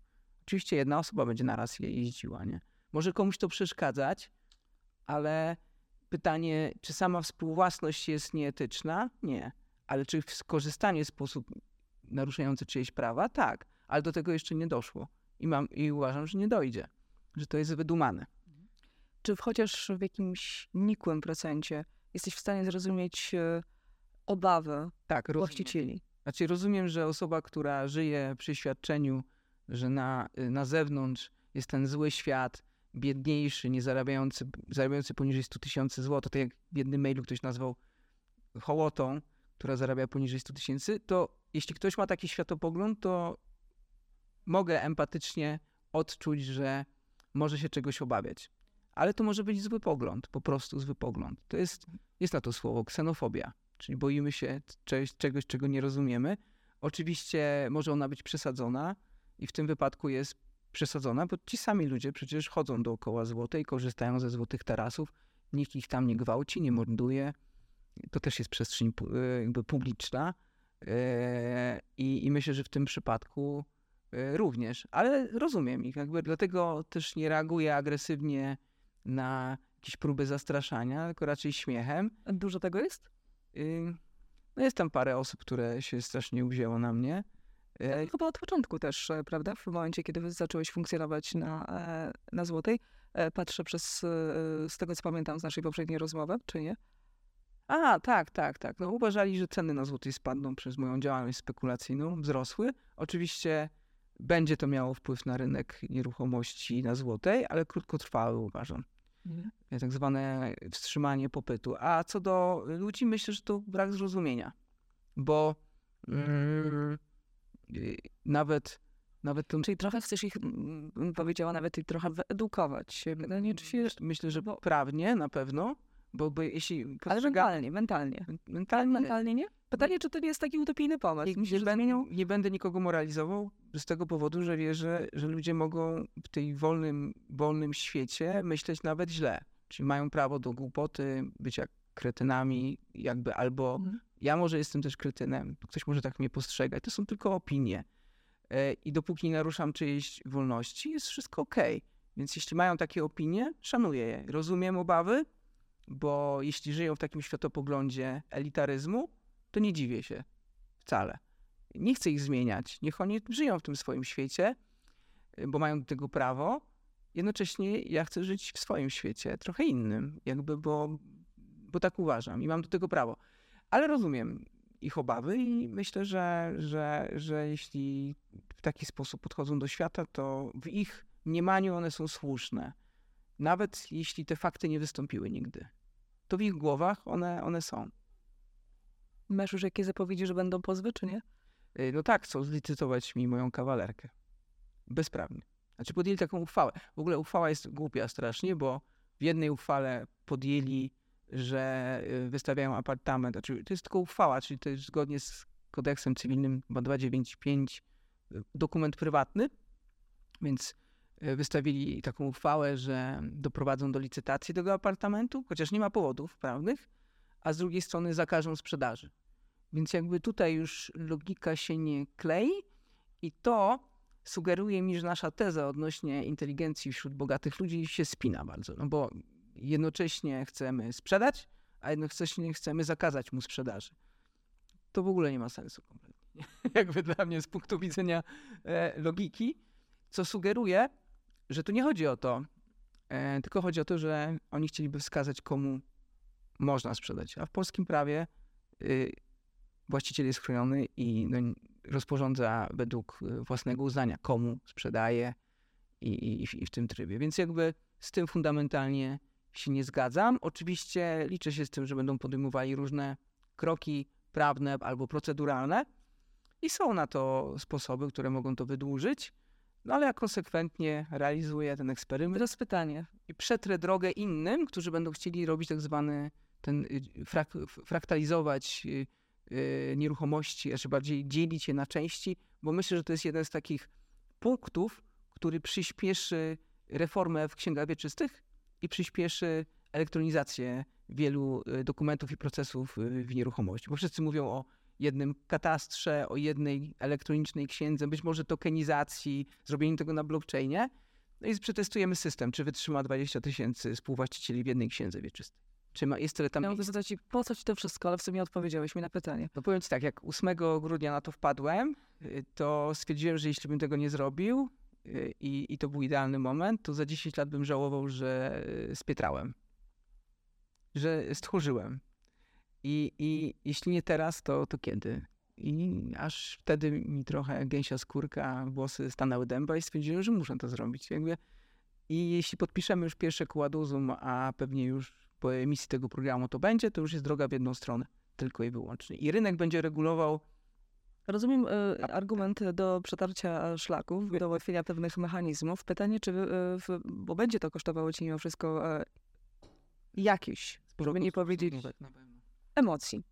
S2: Oczywiście jedna osoba będzie naraz je jeździła, nie? Może komuś to przeszkadzać, ale pytanie, czy sama współwłasność jest nieetyczna? Nie. Ale czy skorzystanie w sposób naruszający czyjeś prawa? Tak. Ale do tego jeszcze nie doszło. I, mam, I uważam, że nie dojdzie. Że to jest wydumane.
S1: Czy chociaż w jakimś nikłym procencie jesteś w stanie zrozumieć e, obawy
S2: Tak, rozumiem.
S1: właścicieli?
S2: Znaczy rozumiem, że osoba, która żyje przy świadczeniu, że na, y, na zewnątrz jest ten zły świat, biedniejszy, nie zarabiający, zarabiający poniżej 100 tysięcy złotych, tak jak w jednym mailu ktoś nazwał hołotą, która zarabia poniżej 100 tysięcy, to jeśli ktoś ma taki światopogląd, to mogę empatycznie odczuć, że może się czegoś obawiać. Ale to może być zły pogląd, po prostu zły pogląd. To jest, jest na to słowo ksenofobia, czyli boimy się czegoś, czego nie rozumiemy. Oczywiście może ona być przesadzona i w tym wypadku jest przesadzona, bo ci sami ludzie przecież chodzą dookoła złotej, korzystają ze złotych tarasów, nikt ich tam nie gwałci, nie morduje. To też jest przestrzeń y, jakby publiczna Yy, i, i myślę, że w tym przypadku y, również, ale rozumiem ich, jakby dlatego też nie reaguję agresywnie na jakieś próby zastraszania, tylko raczej śmiechem.
S1: Dużo tego jest?
S2: Y, No jest tam parę osób, które się strasznie uwzięło na mnie. Y,
S1: Chyba od początku też, e, prawda? W momencie, kiedy zacząłeś funkcjonować na, e, na Złotej. E, Patrzę przez, e, z tego co pamiętam z naszej poprzedniej rozmowy, czy nie?
S2: A, tak, tak, tak. No, uważali, że ceny na złotej spadną przez moją działalność spekulacyjną, wzrosły. Oczywiście będzie to miało wpływ na rynek nieruchomości na złotej, ale krótkotrwały uważam. E, tak zwane wstrzymanie popytu. A co do ludzi, myślę, że to brak zrozumienia, bo mm, y, nawet, nawet to,
S1: Czyli trochę chcesz ich, mm, bym powiedziała, nawet i trochę wyedukować. Nie, czy się,
S2: myślę, że
S1: bo-
S2: prawnie na pewno, bo, bo jeśli
S1: ale mentalnie, mentalnie.
S2: mentalnie,
S1: Mentalnie nie? Pytanie, czy to nie jest taki utopijny pomysł?
S2: nie,
S1: Myślisz,
S2: nie,
S1: zmienią?
S2: nie będę nikogo moralizował z tego powodu, że wierzę, że ludzie mogą w tej wolnym, wolnym świecie myśleć nawet źle. Czyli mają prawo do głupoty, bycia kretynami, jakby albo
S1: Mhm.
S2: ja może jestem też kretynem, ktoś może tak mnie postrzegać. To są tylko opinie. E, I dopóki nie naruszam czyjejś wolności, jest wszystko okej. Więc jeśli mają takie opinie, szanuję je. Rozumiem obawy, bo jeśli żyją w takim światopoglądzie elitaryzmu, to nie dziwię się wcale. Nie chcę ich zmieniać. Niech oni żyją w tym swoim świecie, y, bo mają do tego prawo. Jednocześnie ja chcę żyć w swoim świecie, trochę innym, jakby, bo, bo tak uważam i mam do tego prawo. Ale rozumiem ich obawy i myślę, że, że, że jeśli w taki sposób podchodzą do świata, to w ich mniemaniu one są słuszne. Nawet jeśli te fakty nie wystąpiły nigdy. To w ich głowach one, one są.
S1: Masz już jakie zapowiedzi, że będą pozwy, czy nie?
S2: Y, No tak, chcą zlicytować mi moją kawalerkę. Bezprawnie. Znaczy podjęli taką uchwałę. W ogóle uchwała jest głupia strasznie, bo w jednej uchwale podjęli, że y, wystawiają apartament. Znaczy, to jest tylko uchwała, czyli to jest zgodnie z kodeksem cywilnym chyba 295 y, dokument prywatny, więc wystawili taką uchwałę, że doprowadzą do licytacji tego apartamentu, chociaż nie ma powodów prawnych, a z drugiej strony zakażą sprzedaży. Więc jakby tutaj już logika się nie klei i to sugeruje mi, że nasza teza odnośnie inteligencji wśród bogatych ludzi się spina bardzo. No bo jednocześnie chcemy sprzedać, a jednocześnie chcemy zakazać mu sprzedaży. To w ogóle nie ma sensu kompletnie. jakby dla mnie z punktu widzenia e, logiki, co sugeruje, że tu nie chodzi o to, e, tylko chodzi o to, że oni chcieliby wskazać, komu można sprzedać. A w polskim prawie y, właściciel jest chroniony i no, rozporządza według y, własnego uznania, komu sprzedaje i, i, i w tym trybie. Więc jakby z tym fundamentalnie się nie zgadzam. Oczywiście liczę się z tym, że będą podejmowali różne kroki prawne albo proceduralne i są na to sposoby, które mogą to wydłużyć, No ale ja konsekwentnie realizuję ten eksperyment
S1: Teraz pytanie.
S2: i przetrę drogę innym, którzy będą chcieli robić tak zwany ten y, frak, fraktalizować y, y, nieruchomości, znaczy bardziej dzielić je na części, bo myślę, że to jest jeden z takich punktów, który przyspieszy reformę w księgach wieczystych i przyspieszy elektronizację wielu dokumentów i procesów w nieruchomości. Bo wszyscy mówią o jednym katastrze, o jednej elektronicznej księdze, być może tokenizacji, zrobieniu tego na blockchainie. No i przetestujemy system, czy wytrzyma 20 tysięcy współwłaścicieli w jednej księdze wieczystej. Czy ma, jest tyle tam miejsc?
S1: zapytać ci, po co ci to wszystko, ale w sumie odpowiedziałeś mi na pytanie.
S2: No powiem ci tak, jak 8 grudnia na to wpadłem, y, to stwierdziłem, że jeśli bym tego nie zrobił y, i, i to był idealny moment, to za 10 lat bym żałował, że y, spietrałem. Że stchórzyłem. I, I jeśli nie teraz, to, to kiedy? I aż wtedy mi trochę gęsia skórka, włosy stanęły dęba i stwierdziłem, że muszę to zrobić. Jakby. I jeśli podpiszemy już pierwsze kładuzum, a pewnie już po emisji tego programu to będzie, to już jest droga w jedną stronę tylko i wyłącznie. I rynek będzie regulował.
S1: Rozumiem y, argument do przetarcia szlaków, do ułatwienia pewnych mechanizmów. Pytanie, czy, y, w, bo będzie to kosztowało ci mimo wszystko y, jakieś, żeby nie powiedzieć. Emocji.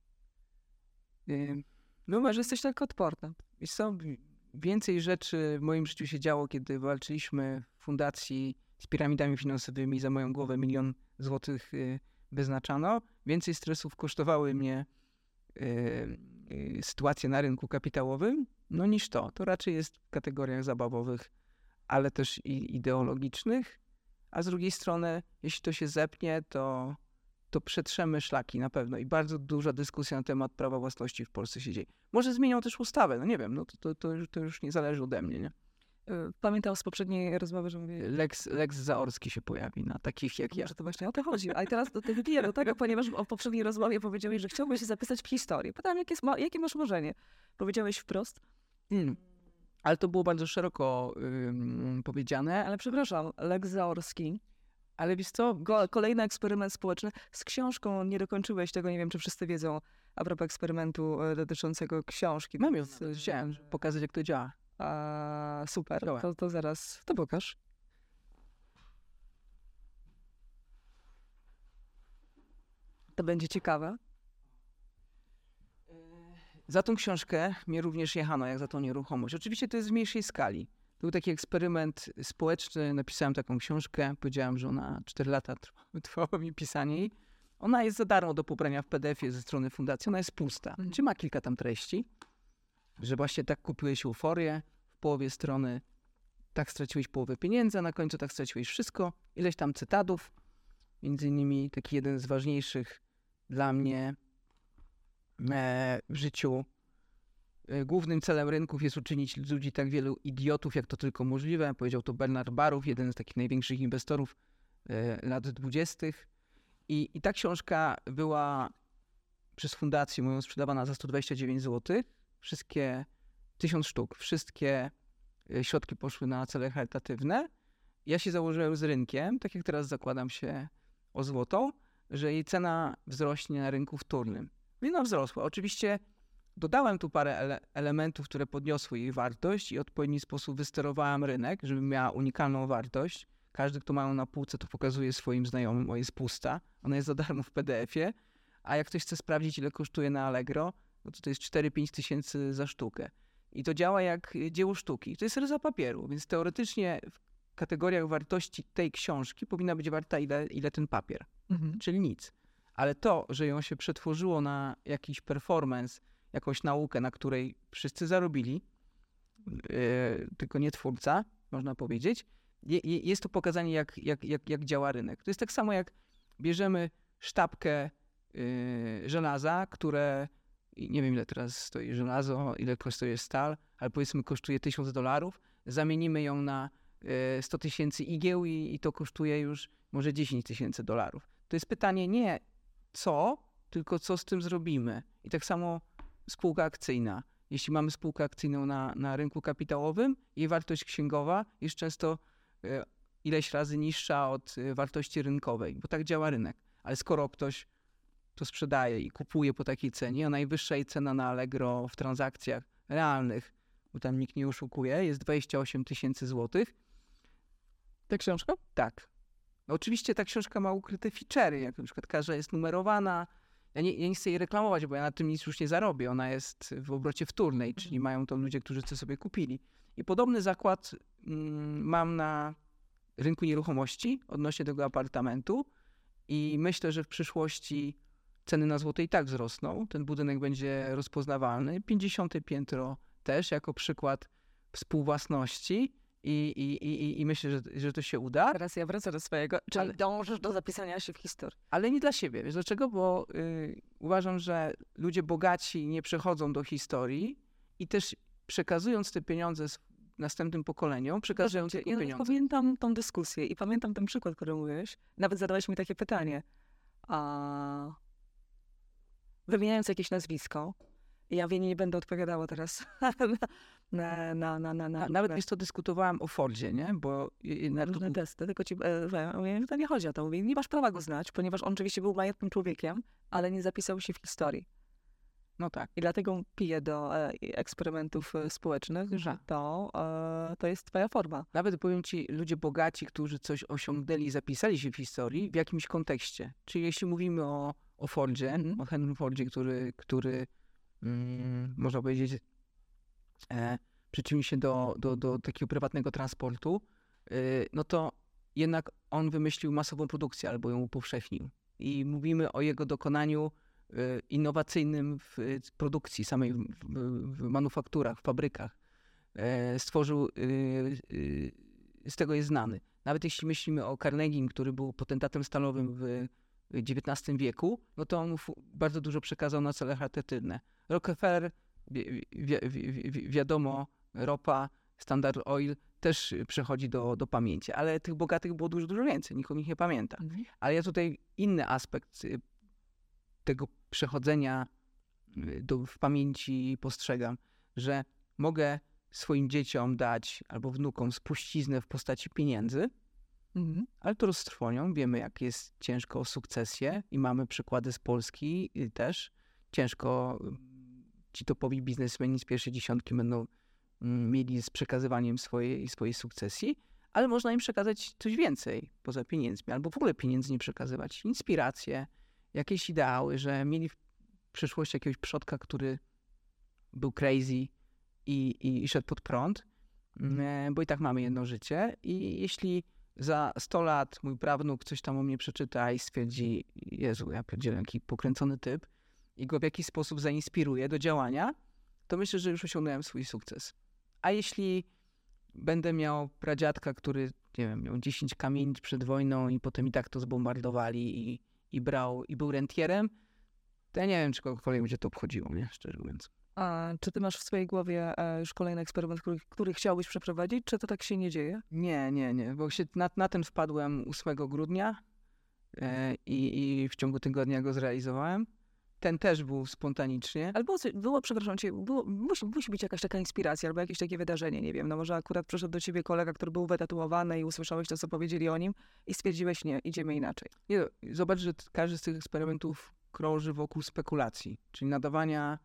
S2: Ym,
S1: No może jesteś tak odporna.
S2: Co, wi- więcej rzeczy w moim życiu się działo, kiedy walczyliśmy w fundacji z piramidami finansowymi za moją głowę milion złotych y, wyznaczano. Więcej stresów kosztowały mnie y, y, sytuacje na rynku kapitałowym, no niż to. To raczej jest w kategoriach zabawowych, ale też i ideologicznych. A z drugiej strony, jeśli to się zepnie, to, to przetrzemy szlaki na pewno. I bardzo duża dyskusja na temat prawa własności w Polsce się dzieje. Może zmienią też ustawę, no nie wiem, no to, to, to, już, to już nie zależy ode mnie, nie?
S1: Y, Pamiętam z poprzedniej rozmowy, że mówię,
S2: Lex, Lex Zaorski się pojawi na takich jak ja.
S1: że to właśnie o to chodzi. A teraz do tego do tego, ponieważ o poprzedniej rozmowie powiedziałeś, że chciałbyś się zapisać w historii. Pytałam, jakie, jest, jakie masz marzenie? Powiedziałeś wprost,
S2: Mm. Ale to było bardzo szeroko ym, powiedziane,
S1: ale przepraszam, Lex Zaorski,
S2: ale wiesz co,
S1: Go, kolejny eksperyment społeczny. Z książką nie dokończyłeś tego, nie wiem, czy wszyscy wiedzą, a propos eksperymentu e, dotyczącego książki.
S2: mam ją,
S1: e,
S2: chciałem pokazać jak to działa.
S1: A, super, to, to zaraz, to pokaż. To będzie ciekawe.
S2: Za tą książkę mnie również jechano, jak za tą nieruchomość. Oczywiście to jest w mniejszej skali. Był taki eksperyment społeczny, napisałem taką książkę, powiedziałem, że ona 4 lata trwa- trwało mi pisanie jej. Ona jest za darmo do pobrania w PDF-ie ze strony fundacji, ona jest pusta.
S1: Mhm.
S2: Czy ma kilka tam treści, że właśnie tak kupiłeś euforię, w połowie strony tak straciłeś połowę pieniędzy, a na końcu tak straciłeś wszystko, ileś tam cytatów, między innymi taki jeden z ważniejszych dla mnie e, w życiu. E, Głównym celem rynków jest uczynić ludzi tak wielu idiotów, jak to tylko możliwe. Powiedział to Bernard Barów, jeden z takich największych inwestorów e, lat dwudziestych. I, I ta książka była przez fundację moją sprzedawana za 129 zł. Wszystkie, tysiąc sztuk, wszystkie e, środki poszły na cele charytatywne. Ja się założyłem z rynkiem, tak jak teraz zakładam się o złotą, że jej cena wzrośnie na rynku wtórnym. No i ona wzrosła. Oczywiście dodałem tu parę ele- elementów, które podniosły jej wartość i w odpowiedni sposób wysterowałem rynek, żeby miała unikalną wartość. Każdy, kto ma ją na półce, to pokazuje swoim znajomym, o jest pusta. Ona jest za darmo w PDF-ie, a jak ktoś chce sprawdzić, ile kosztuje na Allegro, no to to jest 4-5 tysięcy za sztukę. I to działa jak dzieło sztuki. To jest ryza papieru, więc teoretycznie w kategoriach wartości tej książki powinna być warta ile, ile ten papier
S1: Mhm.
S2: czyli nic. Ale to, że ją się przetworzyło na jakiś performance, jakąś naukę, na której wszyscy zarobili, yy, tylko nie twórca, można powiedzieć, je, je, jest to pokazanie, jak, jak, jak, jak działa rynek. To jest tak samo, jak bierzemy sztabkę yy, żelaza, które nie wiem, ile teraz stoi żelazo, ile kosztuje stal, ale powiedzmy kosztuje 1000 dolarów, zamienimy ją na yy, 100 tysięcy igieł i, i to kosztuje już może 10 tysięcy dolarów. To jest pytanie nie co, tylko co z tym zrobimy. I tak samo spółka akcyjna. Jeśli mamy spółkę akcyjną na, na rynku kapitałowym, jej wartość księgowa jest często e, ileś razy niższa od e, wartości rynkowej, bo tak działa rynek. Ale skoro ktoś to sprzedaje i kupuje po takiej cenie, a najwyższa jej cena na Allegro w transakcjach realnych bo tam nikt nie oszukuje, jest 28 tysięcy złotych.
S1: Ta książka?
S2: Tak. No oczywiście ta książka ma ukryte feature'y, jak na przykład każda jest numerowana. Ja nie, ja nie chcę jej reklamować, bo ja na tym nic już nie zarobię. Ona jest w obrocie wtórnej, czyli mają to ludzie, którzy to sobie kupili. I podobny zakład mm, mam na rynku nieruchomości odnośnie tego apartamentu i myślę, że w przyszłości ceny na złoto i tak wzrosną. Ten budynek będzie rozpoznawalny. 50 piętro też jako przykład współwłasności i, i, i, i myślę, że, że to się uda.
S1: Teraz ja wracam do swojego. Czyli
S2: Ale-
S1: dążysz do zapisania się w historii.
S2: Ale nie dla siebie. Wiesz dlaczego? Bo y, uważam, że ludzie bogaci nie przechodzą do historii i też przekazując te pieniądze następnym pokoleniom, przekazują tylko
S1: ja
S2: pieniądze.
S1: pamiętam tą dyskusję i pamiętam ten przykład, który mówiłeś. Nawet zadałeś mi takie pytanie. A... Wymieniając jakieś nazwisko, ja wiem, nie będę odpowiadała teraz na, na, na, na, na,
S2: Na, nawet wiesz co, dyskutowałem o Fordzie, nie? Bo na,
S1: różne testy, tylko ci e, mówię, że to nie chodzi o to. Mówię, nie masz prawa go znać, ponieważ on oczywiście był majętnym człowiekiem, ale nie zapisał się w historii.
S2: no tak.
S1: I dlatego piję do e, eksperymentów e, społecznych, że to, e, to jest twoja forma.
S2: Nawet powiem ci, ludzie bogaci, którzy coś osiągnęli i zapisali się w historii w jakimś kontekście. Czyli jeśli mówimy o, o Fordzie,
S1: Mhm.
S2: o Henry Fordzie, który, który mm, można powiedzieć, e, przyczynił się do, do, do takiego prywatnego transportu, y, no to jednak on wymyślił masową produkcję albo ją upowszechnił. I mówimy o jego dokonaniu y, innowacyjnym w y, produkcji, samej w, w, w manufakturach, w fabrykach. E, stworzył, z tego jest znany. Nawet jeśli myślimy o Carnegie, który był potentatem stalowym w XIX wieku, no to on bardzo dużo przekazał na cele charytatywne. Rockefeller, wi- wi- wi- wi- wiadomo, ropa, Standard Oil też przechodzi do, do pamięci, ale tych bogatych było dużo, dużo więcej, nikt o nich nie pamięta. Ale ja tutaj inny aspekt y, tego przechodzenia y, do, w pamięci postrzegam, że mogę swoim dzieciom dać albo wnukom spuściznę w postaci pieniędzy,
S1: Mhm.
S2: ale to roztrwonią. Wiemy, jak jest ciężko o sukcesję i mamy przykłady z Polski y, też. Ciężko mm, ci topowi biznesmeni z pierwszej dziesiątki będą mm, mieli z przekazywaniem swojej, swojej sukcesji, ale można im przekazać coś więcej poza pieniędzmi, albo w ogóle pieniędzy nie przekazywać. Inspiracje, jakieś ideały, że mieli w przyszłości jakiegoś przodka, który był crazy i, i, i szedł pod prąd, e, bo i tak mamy jedno życie i jeśli za 100 lat mój prawnuk coś tam o mnie przeczyta i stwierdzi, Jezu, ja pierdzielę, jaki pokręcony typ i go w jakiś sposób zainspiruje do działania, to myślę, że już osiągnąłem swój sukces. A jeśli będę miał pradziadka, który, nie wiem, miał 10 kamienic przed wojną i potem i tak to zbombardowali i, i brał, i był rentierem, to ja nie wiem, czy kogokolwiek będzie to obchodziło, nie? Szczerze mówiąc.
S1: A czy ty masz w swojej głowie e, już kolejny eksperyment, który, który chciałbyś przeprowadzić, czy to tak się nie dzieje?
S2: Nie, nie, nie, bo się na, na ten wpadłem 8 grudnia e, i, i w ciągu tygodnia go zrealizowałem. Ten też był spontanicznie.
S1: Ale było, przepraszam cię, było, musi, musi być jakaś taka inspiracja albo jakieś takie wydarzenie, nie wiem, no może akurat przyszedł do ciebie kolega, który był wytatuowany i usłyszałeś to, co powiedzieli o nim i stwierdziłeś, nie, idziemy inaczej.
S2: Nie, zobacz, że każdy z tych eksperymentów krąży wokół spekulacji, czyli nadawania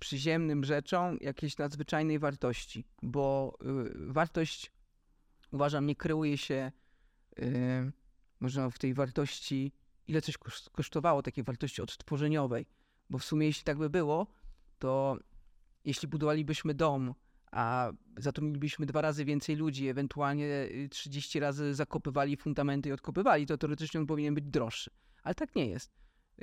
S2: przyziemnym rzeczom jakiejś nadzwyczajnej wartości, bo y, wartość, uważam, nie kreuje się y, można w tej wartości, ile coś koszt- kosztowało, takiej wartości odtworzeniowej, bo w sumie jeśli tak by było, to jeśli budowalibyśmy dom, a zatrudnilibyśmy dwa razy więcej ludzi, ewentualnie y, 30 razy zakopywali fundamenty i odkopywali, to teoretycznie on powinien być droższy. Ale tak nie jest.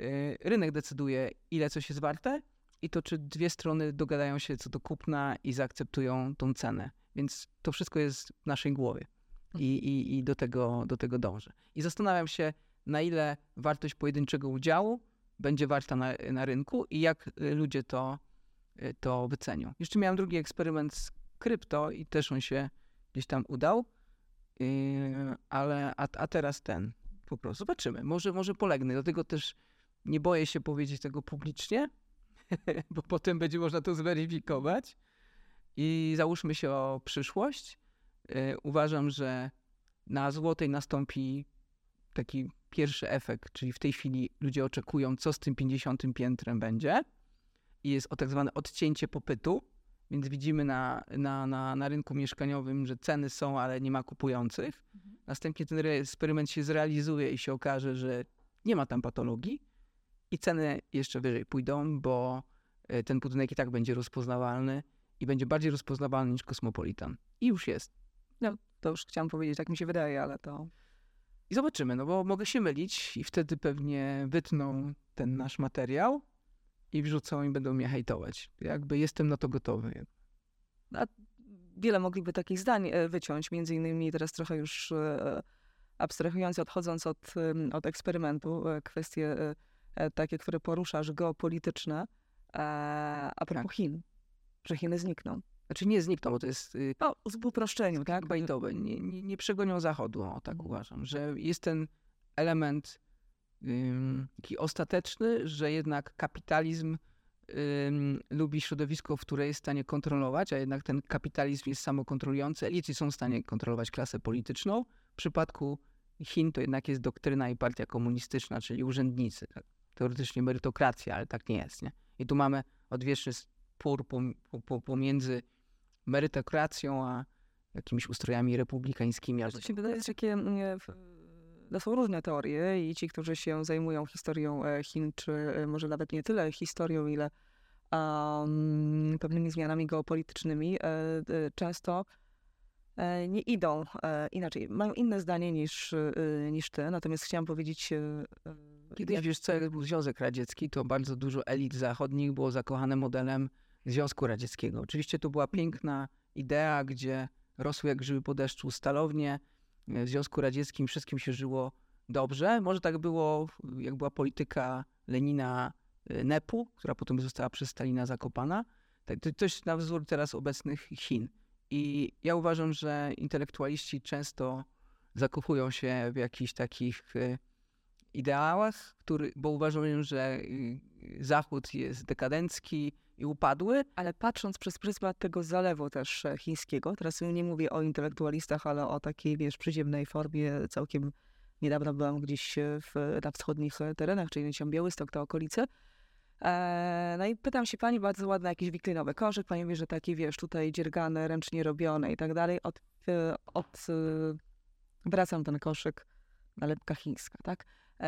S2: Y, Rynek decyduje, ile coś jest warte i to, czy dwie strony dogadają się co do kupna i zaakceptują tą cenę. Więc to wszystko jest w naszej głowie i, i, i do, tego, do tego dążę. I zastanawiam się, na ile wartość pojedynczego udziału będzie warta na, na rynku i jak y, ludzie to, y, to wycenią. Jeszcze miałem drugi eksperyment z krypto i też on się gdzieś tam udał, yy, ale a, a teraz ten po prostu. Zobaczymy, może, może polegnę. Dlatego też nie boję się powiedzieć tego publicznie, bo potem będzie można to zweryfikować. I załóżmy się o przyszłość. Yy, uważam, że na złotej nastąpi taki pierwszy efekt, czyli w tej chwili ludzie oczekują, co z tym 50 piętrem będzie. I jest o tak zwane odcięcie popytu Więc widzimy na, na, na, na rynku mieszkaniowym, że ceny są, ale nie ma kupujących.
S1: Mhm.
S2: Następnie ten eksperyment się zrealizuje i się okaże, że nie ma tam patologii i ceny jeszcze wyżej pójdą, bo e, ten budynek i tak będzie rozpoznawalny i będzie bardziej rozpoznawalny niż Kosmopolitan. I już jest.
S1: No, to już chciałam powiedzieć, tak mi się wydaje, ale to...
S2: I zobaczymy, no bo mogę się mylić i wtedy pewnie wytną ten nasz materiał i wrzucą i będą mnie hejtować. Jakby jestem na to gotowy.
S1: Wiele mogliby takich zdań e, wyciąć, między innymi teraz trochę już e, abstrahując, odchodząc od, od eksperymentu, kwestie takie, które poruszasz, geopolityczne, e, a propos
S2: Tak.
S1: Chin, że Chiny znikną.
S2: Znaczy nie znikną, bo to jest y,
S1: No, w uproszczeniu, tak?
S2: bajtowe. Nie, nie, nie przegonią Zachodu, o tak uważam. Że jest ten element ym, taki ostateczny, że jednak kapitalizm ym, lubi środowisko, w które jest w stanie kontrolować, a jednak ten kapitalizm jest samokontrolujący. Elity są w stanie kontrolować klasę polityczną. W przypadku Chin to jednak jest doktryna i partia komunistyczna, czyli urzędnicy. Tak? Teoretycznie merytokracja, ale tak nie jest. Nie? I tu mamy odwieczny spór pom- po- po- pomiędzy merytokracją a jakimiś ustrojami republikańskimi.
S1: To się wydaje, że takie, mm, to są różne teorie i ci, którzy się zajmują historią e, Chin, czy e, może nawet nie tyle historią, ile um, pewnymi zmianami geopolitycznymi, e, często nie idą e, inaczej. Mają inne zdanie niż, e, niż ty, natomiast chciałam powiedzieć... e, e,
S2: Kiedyś,
S1: jak-
S2: wiesz co, jak był Związek Radziecki, to bardzo dużo elit zachodnich było zakochane modelem Związku Radzieckiego. Oczywiście to była piękna idea, gdzie rosły jak grzyby po deszczu stalownie. W Związku Radzieckim wszystkim się żyło dobrze. Może tak było, jak była polityka Lenina NEP-u, która potem została przez Stalina zakopana. Tak, to, jest na wzór teraz obecnych Chin. I ja uważam, że intelektualiści często zakochują się w jakichś takich y, ideałach, który, bo uważają, że y, Zachód jest dekadencki i upadły.
S1: Ale patrząc przez pryzmat tego zalewu też e, chińskiego, teraz nie mówię o intelektualistach, ale o takiej, wiesz, przyziemnej formie, całkiem niedawno byłam gdzieś e, w, na wschodnich e, terenach, czyli tam Białystok, te okolice. E, no i pytam się pani, bardzo ładny jakiś wiklinowy koszyk, pani mówi, że taki, wiesz, tutaj dziergane, ręcznie robione i tak dalej. Od, e, od, e, wracam ten koszyk, nalepka chińska, tak?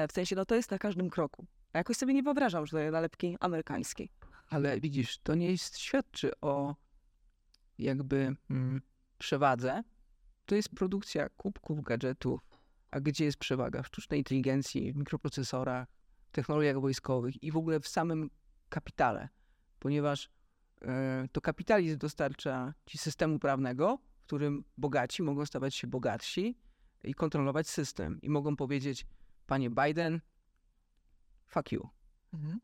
S1: W sensie, no to jest na każdym kroku. A jakoś sobie nie wyobrażam, że to nalepki amerykańskiej.
S2: Ale widzisz, to nie jest, świadczy o jakby mm, przewadze. To jest produkcja kubków, gadżetów. A gdzie jest przewaga? W sztucznej inteligencji, w mikroprocesorach, technologiach wojskowych i w ogóle w samym kapitale. Ponieważ e, to kapitalizm dostarcza ci systemu prawnego, w którym bogaci mogą stawać się bogatsi i kontrolować system. I mogą powiedzieć, panie Biden, fuck you.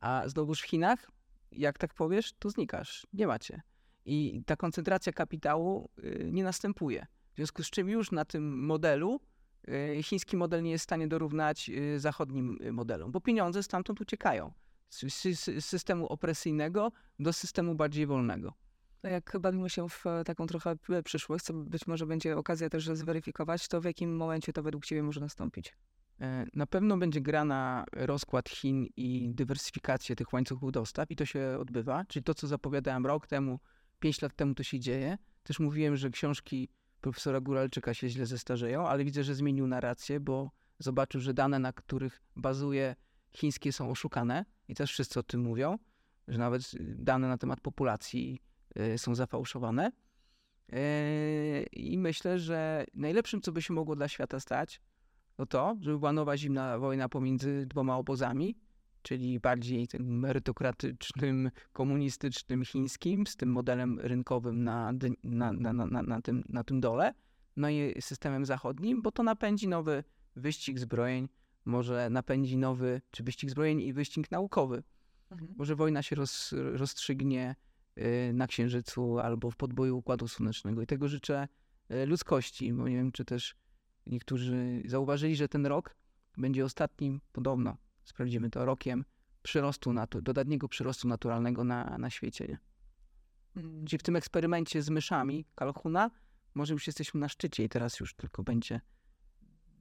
S2: A znowuż w Chinach, jak tak powiesz, to znikasz. Nie macie. I ta koncentracja kapitału y, nie następuje. W związku z czym już na tym modelu chiński model nie jest w stanie dorównać y, zachodnim y, modelom, bo pieniądze stamtąd uciekają. Z sy- sy- systemu opresyjnego do systemu bardziej wolnego.
S1: Jak bawimy się w e, taką trochę p- przyszłość, co być może będzie okazja też zweryfikować, to w jakim momencie to według ciebie może nastąpić?
S2: E, Na pewno będzie gra na rozkład Chin i dywersyfikację tych łańcuchów dostaw i to się odbywa. Czyli to, co zapowiadałem rok temu, pięć lat temu, to się dzieje. Też mówiłem, że książki profesora Góralczyka się źle zestarzeją, ale widzę, że zmienił narrację, bo zobaczył, że dane, na których bazuje chińskie są oszukane i też wszyscy o tym mówią, że nawet y, dane na temat populacji y, są zafałszowane. E, I myślę, że najlepszym, co by się mogło dla świata stać, to to, żeby była nowa zimna wojna pomiędzy dwoma obozami, czyli bardziej tym merytokratycznym, komunistycznym chińskim, z tym modelem rynkowym na, na, na, na, na, tym, na tym dole, no i systemem zachodnim, bo to napędzi nowy wyścig zbrojeń, może napędzi nowy, czy wyścig zbrojeń i wyścig naukowy. Może wojna się roz, rozstrzygnie y, na Księżycu albo w podboju Układu Słonecznego i tego życzę y, ludzkości, bo nie wiem, czy też niektórzy zauważyli, że ten rok będzie ostatnim, podobno, sprawdzimy to, rokiem przyrostu, natu- dodatniego przyrostu naturalnego na, na świecie. Czyli w tym eksperymencie z myszami Kalhuna może już jesteśmy na szczycie i teraz już tylko będzie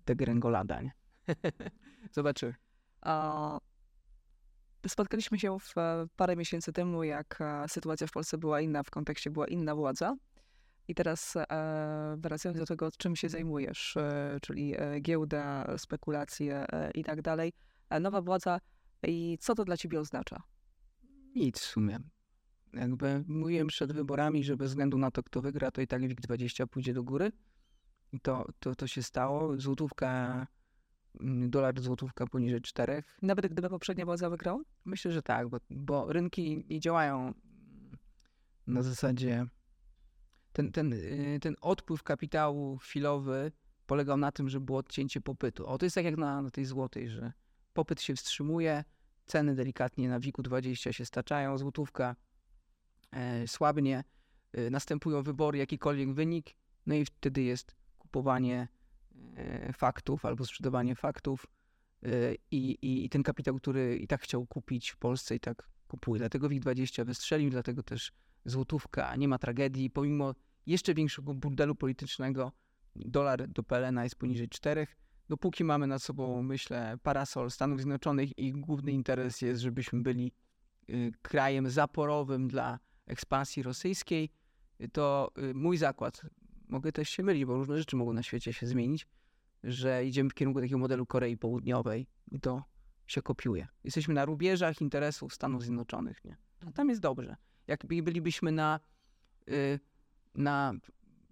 S2: degrengolada, nie? Zobaczymy.
S1: Spotkaliśmy się w, parę miesięcy temu, jak e, sytuacja w Polsce była inna, w kontekście była inna władza. I teraz e, wracając do tego, czym się zajmujesz, e, czyli e, giełda, spekulacje e, i tak dalej. E, nowa władza i co to dla ciebie oznacza?
S2: Nic w sumie. Jakby mówiłem przed wyborami, że bez względu na to, kto wygra, to i tak WIG20 pójdzie do góry. I to, to, to się stało. Złotówka, mm, dolar złotówka poniżej czterech.
S1: Nawet gdyby poprzednia władza wygrała?
S2: Myślę, że tak, bo, bo rynki nie działają na zasadzie. Ten, ten, y, ten odpływ kapitału chwilowy polegał na tym, że było odcięcie popytu. O, to jest tak jak na, na tej złotej, że popyt się wstrzymuje, ceny delikatnie na WIG-u 20 się staczają, złotówka e, słabnie, e, następują wybory, jakikolwiek wynik, no i wtedy jest kupowanie e, faktów albo sprzedawanie faktów i, i, i ten kapitał, który i tak chciał kupić w Polsce i tak kupuje. Dlatego WIG20 wystrzelił, dlatego też złotówka, nie ma tragedii, pomimo jeszcze większego burdelu politycznego, dolar do PLN jest poniżej 4. Dopóki mamy nad sobą, myślę, parasol Stanów Zjednoczonych i główny interes jest, żebyśmy byli y, krajem zaporowym dla ekspansji rosyjskiej, y, to y, mój zakład, mogę też się mylić, bo różne rzeczy mogą na świecie się zmienić, że idziemy w kierunku takiego modelu Korei Południowej i to się kopiuje. Jesteśmy na rubieżach interesów Stanów Zjednoczonych, nie? A tam jest dobrze. Jak bylibyśmy na, na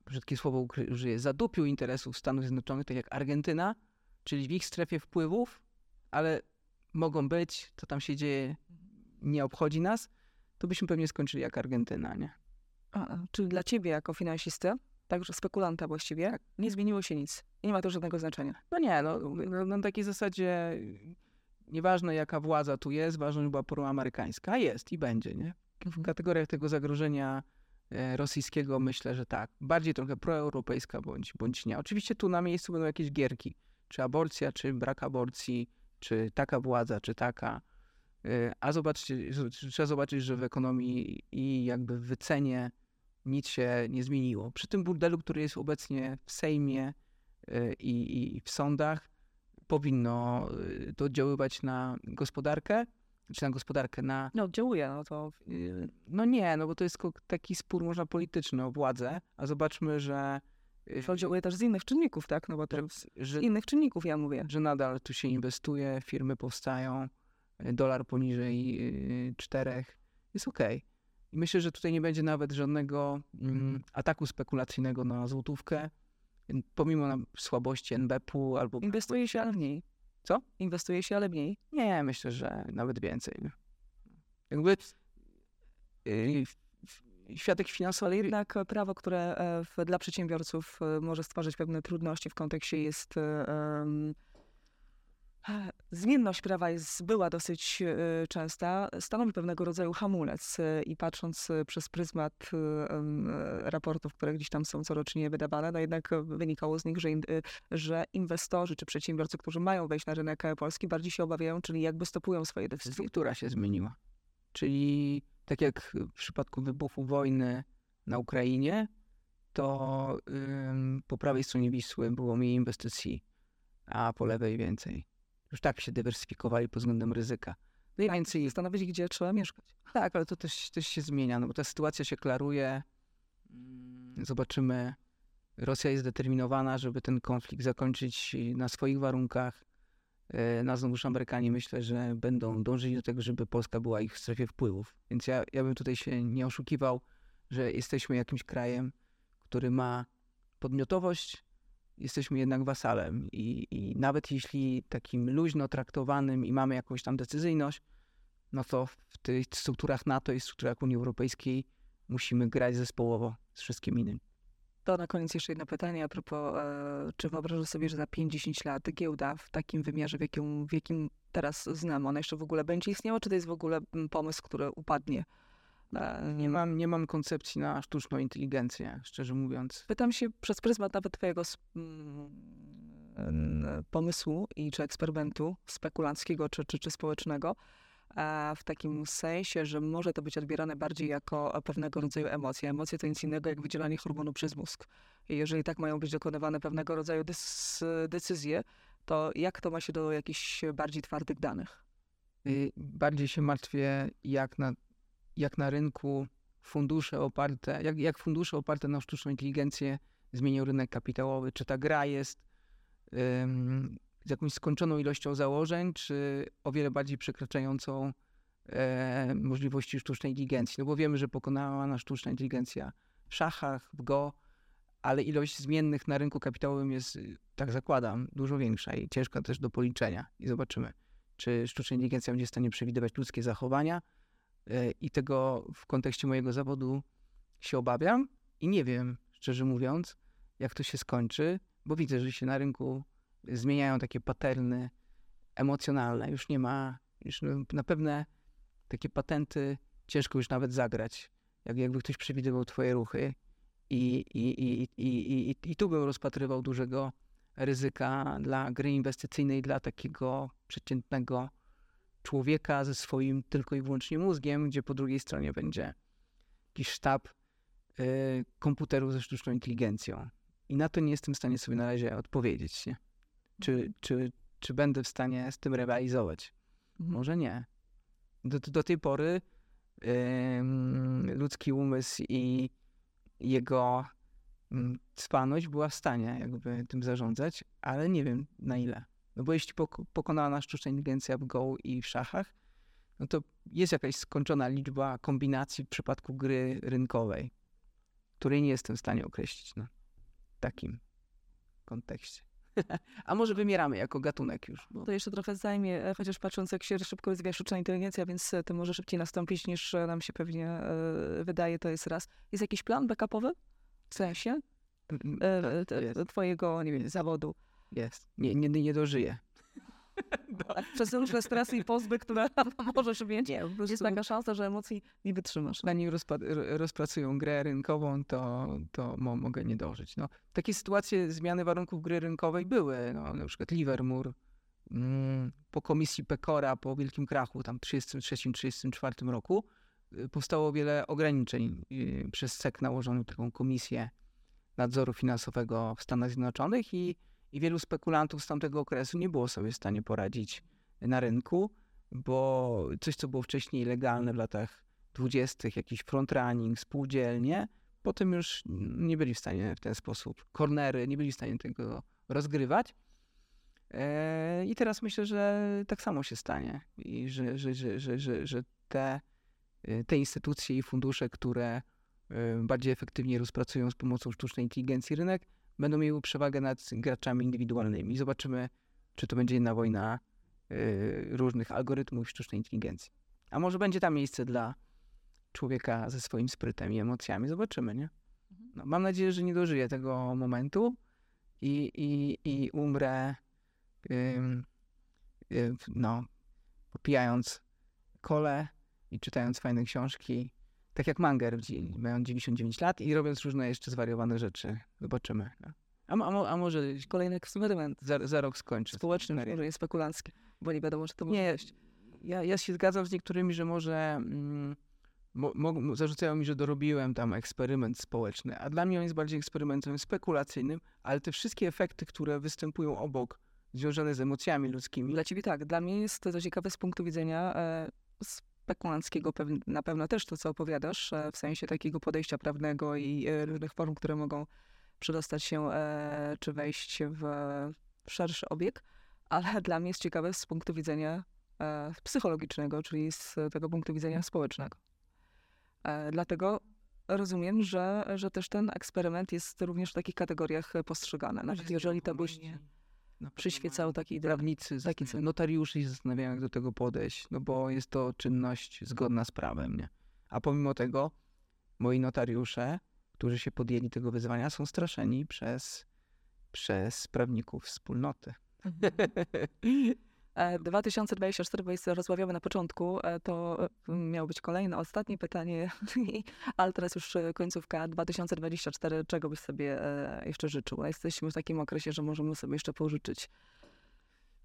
S2: brzydkie słowo użyję, zadupiu interesów Stanów Zjednoczonych, tak jak Argentyna, czyli w ich strefie wpływów, ale mogą być, co tam się dzieje, nie obchodzi nas, to byśmy pewnie skończyli jak Argentyna, nie?
S1: A, czyli dla ciebie jako finansisty, także spekulanta właściwie,
S2: Tak.
S1: nie zmieniło się nic. I nie ma to żadnego znaczenia.
S2: No nie, no, na takiej zasadzie nieważne jaka władza tu jest, ważne, żeby była proamerykańska, jest i będzie, nie? W kategoriach tego zagrożenia rosyjskiego myślę, że tak. Bardziej trochę proeuropejska bądź, bądź nie. Oczywiście tu na miejscu będą jakieś gierki. Czy aborcja, czy brak aborcji, czy taka władza, czy taka. E, A zobaczcie, trzeba zobaczyć, że w ekonomii i jakby w wycenie nic się nie zmieniło. Przy tym burdelu, który jest obecnie w Sejmie e, i, i w sądach, powinno e, to oddziaływać na gospodarkę, czy na gospodarkę, na
S1: No, oddziałuje, no to
S2: Y, No nie, no bo to jest taki spór, można polityczny o władzę, a zobaczmy, że, y,
S1: to oddziałuje też z innych czynników, tak? No bo to
S2: że, że,
S1: z innych czynników ja mówię.
S2: że nadal tu się inwestuje, firmy powstają, y, dolar poniżej y, czterech, jest okej. I myślę, że tutaj nie będzie nawet żadnego mm, ataku spekulacyjnego na złotówkę, y, pomimo na słabości NBP-u albo...
S1: Inwestuje się, ale mniej.
S2: Co?
S1: Inwestuje się, ale mniej.
S2: Nie, myślę, że nawet więcej. Jakby y, światek finansowy...
S1: Ale jednak prawo, które e, dla przedsiębiorców e, może stwarzać pewne trudności w kontekście jest. e, Zmienność prawa jest, była dosyć e, częsta, stanowi pewnego rodzaju hamulec e, i patrząc e, przez pryzmat raportów, które gdzieś tam są corocznie wydawane, no jednak wynikało z nich, że, że inwestorzy czy przedsiębiorcy, którzy mają wejść na rynek polski, bardziej się obawiają, czyli jakby stopują swoje decyzje.
S2: struktura się zmieniła. Czyli tak jak w przypadku wybuchu wojny na Ukrainie, to po prawej stronie Wisły było mniej inwestycji, a po lewej więcej. Już tak się dywersyfikowali pod względem ryzyka. No i więcej,
S1: Stanowić, gdzie trzeba mieszkać.
S2: tak, ale to też, też się zmienia, no bo ta sytuacja się klaruje. Mm, Zobaczymy. Rosja jest zdeterminowana, żeby ten konflikt zakończyć na swoich warunkach. E, No znowuż Amerykanie myślę, że będą dążyć do tego, żeby Polska była ich w strefie wpływów. Więc ja, ja bym tutaj się nie oszukiwał, że jesteśmy jakimś krajem, który ma podmiotowość, jesteśmy jednak wasalem. I, I nawet jeśli takim luźno traktowanym i mamy jakąś tam decyzyjność, no to w tych strukturach NATO i strukturach Unii Europejskiej musimy grać zespołowo z wszystkim innym.
S1: To na koniec jeszcze jedno pytanie a propos, e, czy wyobrażasz sobie, że za 5-10 lat giełda w takim wymiarze, w jakim, w jakim teraz znam, ona jeszcze w ogóle będzie istniała, czy to jest w ogóle pomysł, który upadnie? E,
S2: Nie mam, nie mam koncepcji na sztuczną inteligencję, szczerze mówiąc.
S1: Pytam się przez pryzmat nawet twojego mm, e, pomysłu i czy eksperymentu spekulanckiego, czy, czy, czy społecznego, a w takim sensie, że może to być odbierane bardziej jako pewnego rodzaju emocje. Emocje to nic innego jak wydzielanie hormonu przez mózg. I jeżeli tak mają być dokonywane pewnego rodzaju decyzje, to jak to ma się do jakichś bardziej twardych danych?
S2: Y, bardziej się martwię, jak na, jak na rynku fundusze oparte, jak, jak fundusze oparte na sztuczną inteligencję zmienią rynek kapitałowy. Czy ta gra jest ym, z jakąś skończoną ilością założeń, czy o wiele bardziej przekraczającą e, możliwości sztucznej inteligencji. No bo wiemy, że pokonała nas sztuczna inteligencja w szachach, w go, ale ilość zmiennych na rynku kapitałowym jest, tak zakładam, dużo większa i ciężka też do policzenia. I zobaczymy, czy sztuczna inteligencja będzie w stanie przewidywać ludzkie zachowania i tego w kontekście mojego zawodu się obawiam i nie wiem, szczerze mówiąc, jak to się skończy, bo widzę, że się na rynku zmieniają takie paterny emocjonalne. Już nie ma, już na pewne takie patenty ciężko już nawet zagrać. Jak, jakby ktoś przewidywał twoje ruchy i, i, i, i, i, i tu bym rozpatrywał dużego ryzyka dla gry inwestycyjnej, dla takiego przeciętnego człowieka ze swoim tylko i wyłącznie mózgiem, gdzie po drugiej stronie będzie jakiś sztab y, komputerów ze sztuczną inteligencją. I na to nie jestem w stanie sobie na razie odpowiedzieć. Nie? Czy, czy, czy będę w stanie z tym rywalizować? Mhm. Może nie. Do, do tej pory yy, ludzki umysł i jego yy, cwaność była w stanie jakby tym zarządzać, ale nie wiem na ile. No bo jeśli pok pokonała nas sztuczna inteligencja w Go i w szachach, no to jest jakaś skończona liczba kombinacji w przypadku gry rynkowej, której nie jestem w stanie określić na takim kontekście. A może wymieramy jako gatunek już.
S1: Bo... To jeszcze trochę zajmie, e, chociaż patrząc jak się szybko rozwija sztuczna inteligencja, więc e, to może szybciej nastąpić niż e, nam się pewnie wydaje, to jest raz. Jest jakiś plan backupowy? W sensie? E, twojego, nie wiem, zawodu?
S2: Jest. Nie, nie, nie dożyję.
S1: Przez różne stresy i pozby, które możesz mieć, nie, jest taka szansa, że emocji nie wytrzymasz.
S2: Zanim rozpracują grę rynkową, to, to mo mogę nie dożyć. No, takie sytuacje zmiany warunków gry rynkowej były. No, na przykład Livermore mm, po komisji Pekora, po wielkim krachu, tam w 1933-1934 roku, y, powstało wiele ograniczeń y, przez SEC nałożoną taką komisję nadzoru finansowego w Stanach Zjednoczonych i i wielu spekulantów z tamtego okresu nie było sobie w stanie poradzić na rynku, bo coś, co było wcześniej legalne w latach dwudziestych, jakiś frontrunning, spółdzielnie, potem już nie byli w stanie w ten sposób, kornery, nie byli w stanie tego rozgrywać. E, I teraz myślę, że tak samo się stanie i że, że, że, że, że, że te, e, te instytucje i fundusze, które e, bardziej efektywnie rozpracują z pomocą sztucznej inteligencji rynek, będą miały przewagę nad graczami indywidualnymi. Zobaczymy, czy to będzie jedna wojna y, różnych algorytmów sztucznej inteligencji. A może będzie tam miejsce dla człowieka ze swoim sprytem i emocjami. Zobaczymy, nie? Mhm. No, mam nadzieję, że nie dożyję tego momentu i, i, i umrę y, y, no, popijając kole i czytając fajne książki tak jak Manger, mają 99 lat i robiąc różne jeszcze zwariowane rzeczy. Zobaczymy. No. A, a, a może
S1: kolejny eksperyment.
S2: Za, za rok skończy.
S1: Społeczny, może jest spekulancki, bo nie wiadomo, czy to
S2: może Nie, ja, ja się zgadzam z niektórymi, że może mm, mo, mo, zarzucają mi, że dorobiłem tam eksperyment społeczny, a dla mnie on jest bardziej eksperymentem spekulacyjnym, ale te wszystkie efekty, które występują obok, związane z emocjami ludzkimi.
S1: Dla ciebie tak. Dla mnie jest to ciekawe z punktu widzenia e, spekulanckiego na pewno też to, co opowiadasz, e, w sensie takiego podejścia prawnego i e, różnych form, które mogą przedostać się e, czy wejść w szerszy obieg, ale dla mnie jest ciekawe z punktu widzenia psychologicznego, czyli z tego punktu widzenia społecznego. Dlatego rozumiem, że, że też ten eksperyment jest również w takich kategoriach postrzegany. Nawet jeżeli to byś nie przyświecał taki
S2: prawnicy, taki notariusze się zastanawiają, jak do tego podejść, no bo jest to czynność zgodna z prawem, nie? A pomimo tego moi notariusze, którzy się podjęli tego wyzwania, są straszeni przez, przez prawników wspólnoty. Mhm.
S1: 2024, bo jest rozmawiamy na początku, e, to e, miało być kolejne, ostatnie pytanie, ale teraz już e, końcówka 2024. Czego byś sobie jeszcze życzył? Jesteśmy w takim okresie, że możemy sobie jeszcze pożyczyć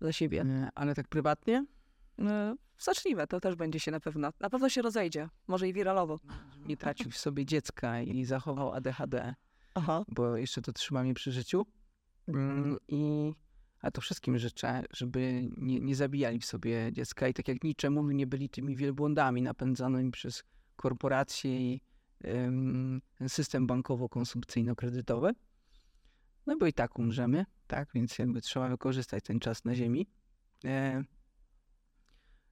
S1: dla siebie.
S2: Ale tak prywatnie?
S1: Zacznijmy, to też będzie się na pewno, na pewno się rozejdzie, może i wiralowo.
S2: Nie tracił w sobie dziecka i zachował ADHD, Aha. bo jeszcze to trzyma mnie przy życiu. Mm, I A to wszystkim życzę, żeby nie, nie zabijali w sobie dziecka i tak jak mówił, nie byli tymi wielbłądami napędzanymi przez korporacje i ym, system bankowo-konsumpcyjno-kredytowy. No bo i tak umrzemy, tak? Więc jakby trzeba wykorzystać ten czas na ziemi. E,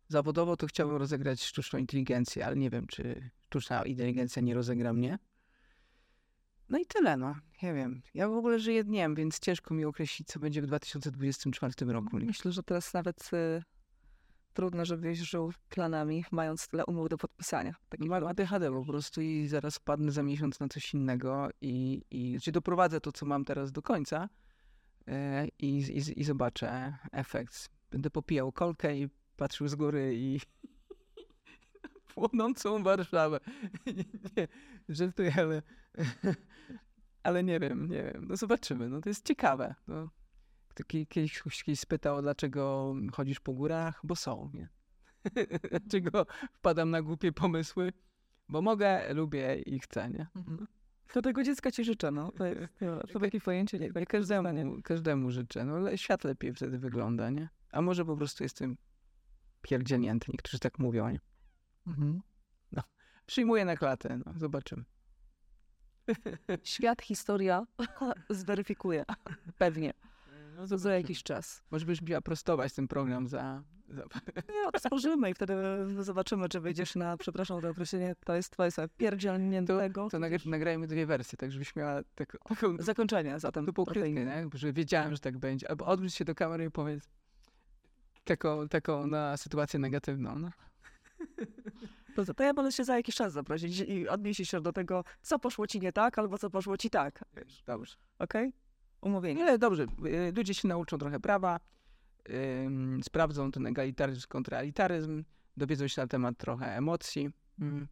S2: zawodowo to chciałbym rozegrać sztuczną inteligencję, ale nie wiem, czy sztuczna inteligencja nie rozegra mnie. No i tyle, no. Nie wiem. Ja w ogóle żyję dniem, więc ciężko mi określić, co będzie w 2024 roku.
S1: Myślę, że teraz nawet y, trudno, żebyś żył planami, mając tyle umów do podpisania.
S2: Taki mam ADHD po prostu i zaraz padnę za miesiąc na coś innego i, i znaczy doprowadzę to, co mam teraz do końca e, i, i, i zobaczę efekt. Będę popijał kolkę i patrzył z góry i płonącą Warszawę. nie, żartuję, ale, ale nie wiem, nie wiem. No zobaczymy, no to jest ciekawe. No. Kiedyś ktoś spytał, dlaczego chodzisz po górach? Bo są, nie? dlaczego wpadam na głupie pomysły? Bo mogę, lubię i chcę, nie? Mhm.
S1: To tego dziecka ci życzę, no. To, jest, to takie pojęcie nie,
S2: nie każdemu, każdemu życzę. No ale świat lepiej wtedy wygląda, nie? A może po prostu jestem pierdzielnięty, niektórzy tak mówią, nie? Mhm. No, przyjmuję na klatę, no, zobaczymy.
S1: Świat, historia zweryfikuje. Pewnie. No to za jakiś czas.
S2: Może byś miała prostować ten program za... za...
S1: Nie, otworzymy i wtedy zobaczymy, czy wyjdziesz na, przepraszam za określenie, to jest twoje sobie pierdzielniętego.
S2: To, to nagra, nagrajmy dwie wersje, tak żebyś miała taką...
S1: taką Zakończenie zatem.
S2: Typu nie? Że wiedziałem, że tak będzie. Albo odwróć się do kamery i powiedz taką, taką na sytuację negatywną. No.
S1: To, to ja będę się za jakiś czas zaprosić i odnieść się do tego, co poszło ci nie tak, albo co poszło ci tak.
S2: Dobrze.
S1: Okej? Okay? Umówienie.
S2: Ale dobrze, y, ludzie się nauczą trochę prawa, yy, sprawdzą ten egalitaryzm kontralitaryzm, dowiedzą się na temat trochę emocji. Mm.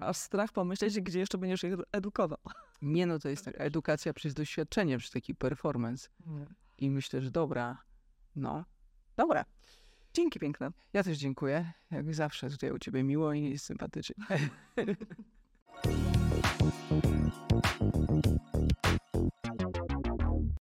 S1: A strach pomyśleć, gdzie jeszcze będziesz ich edukował.
S2: Nie no, to jest taka edukacja przez doświadczenie, przez taki performance. Nie. I myślę, że dobra, no, dobra.
S1: Dzięki piękne.
S2: Ja też dziękuję. Jak zawsze tutaj u ciebie miło i sympatycznie.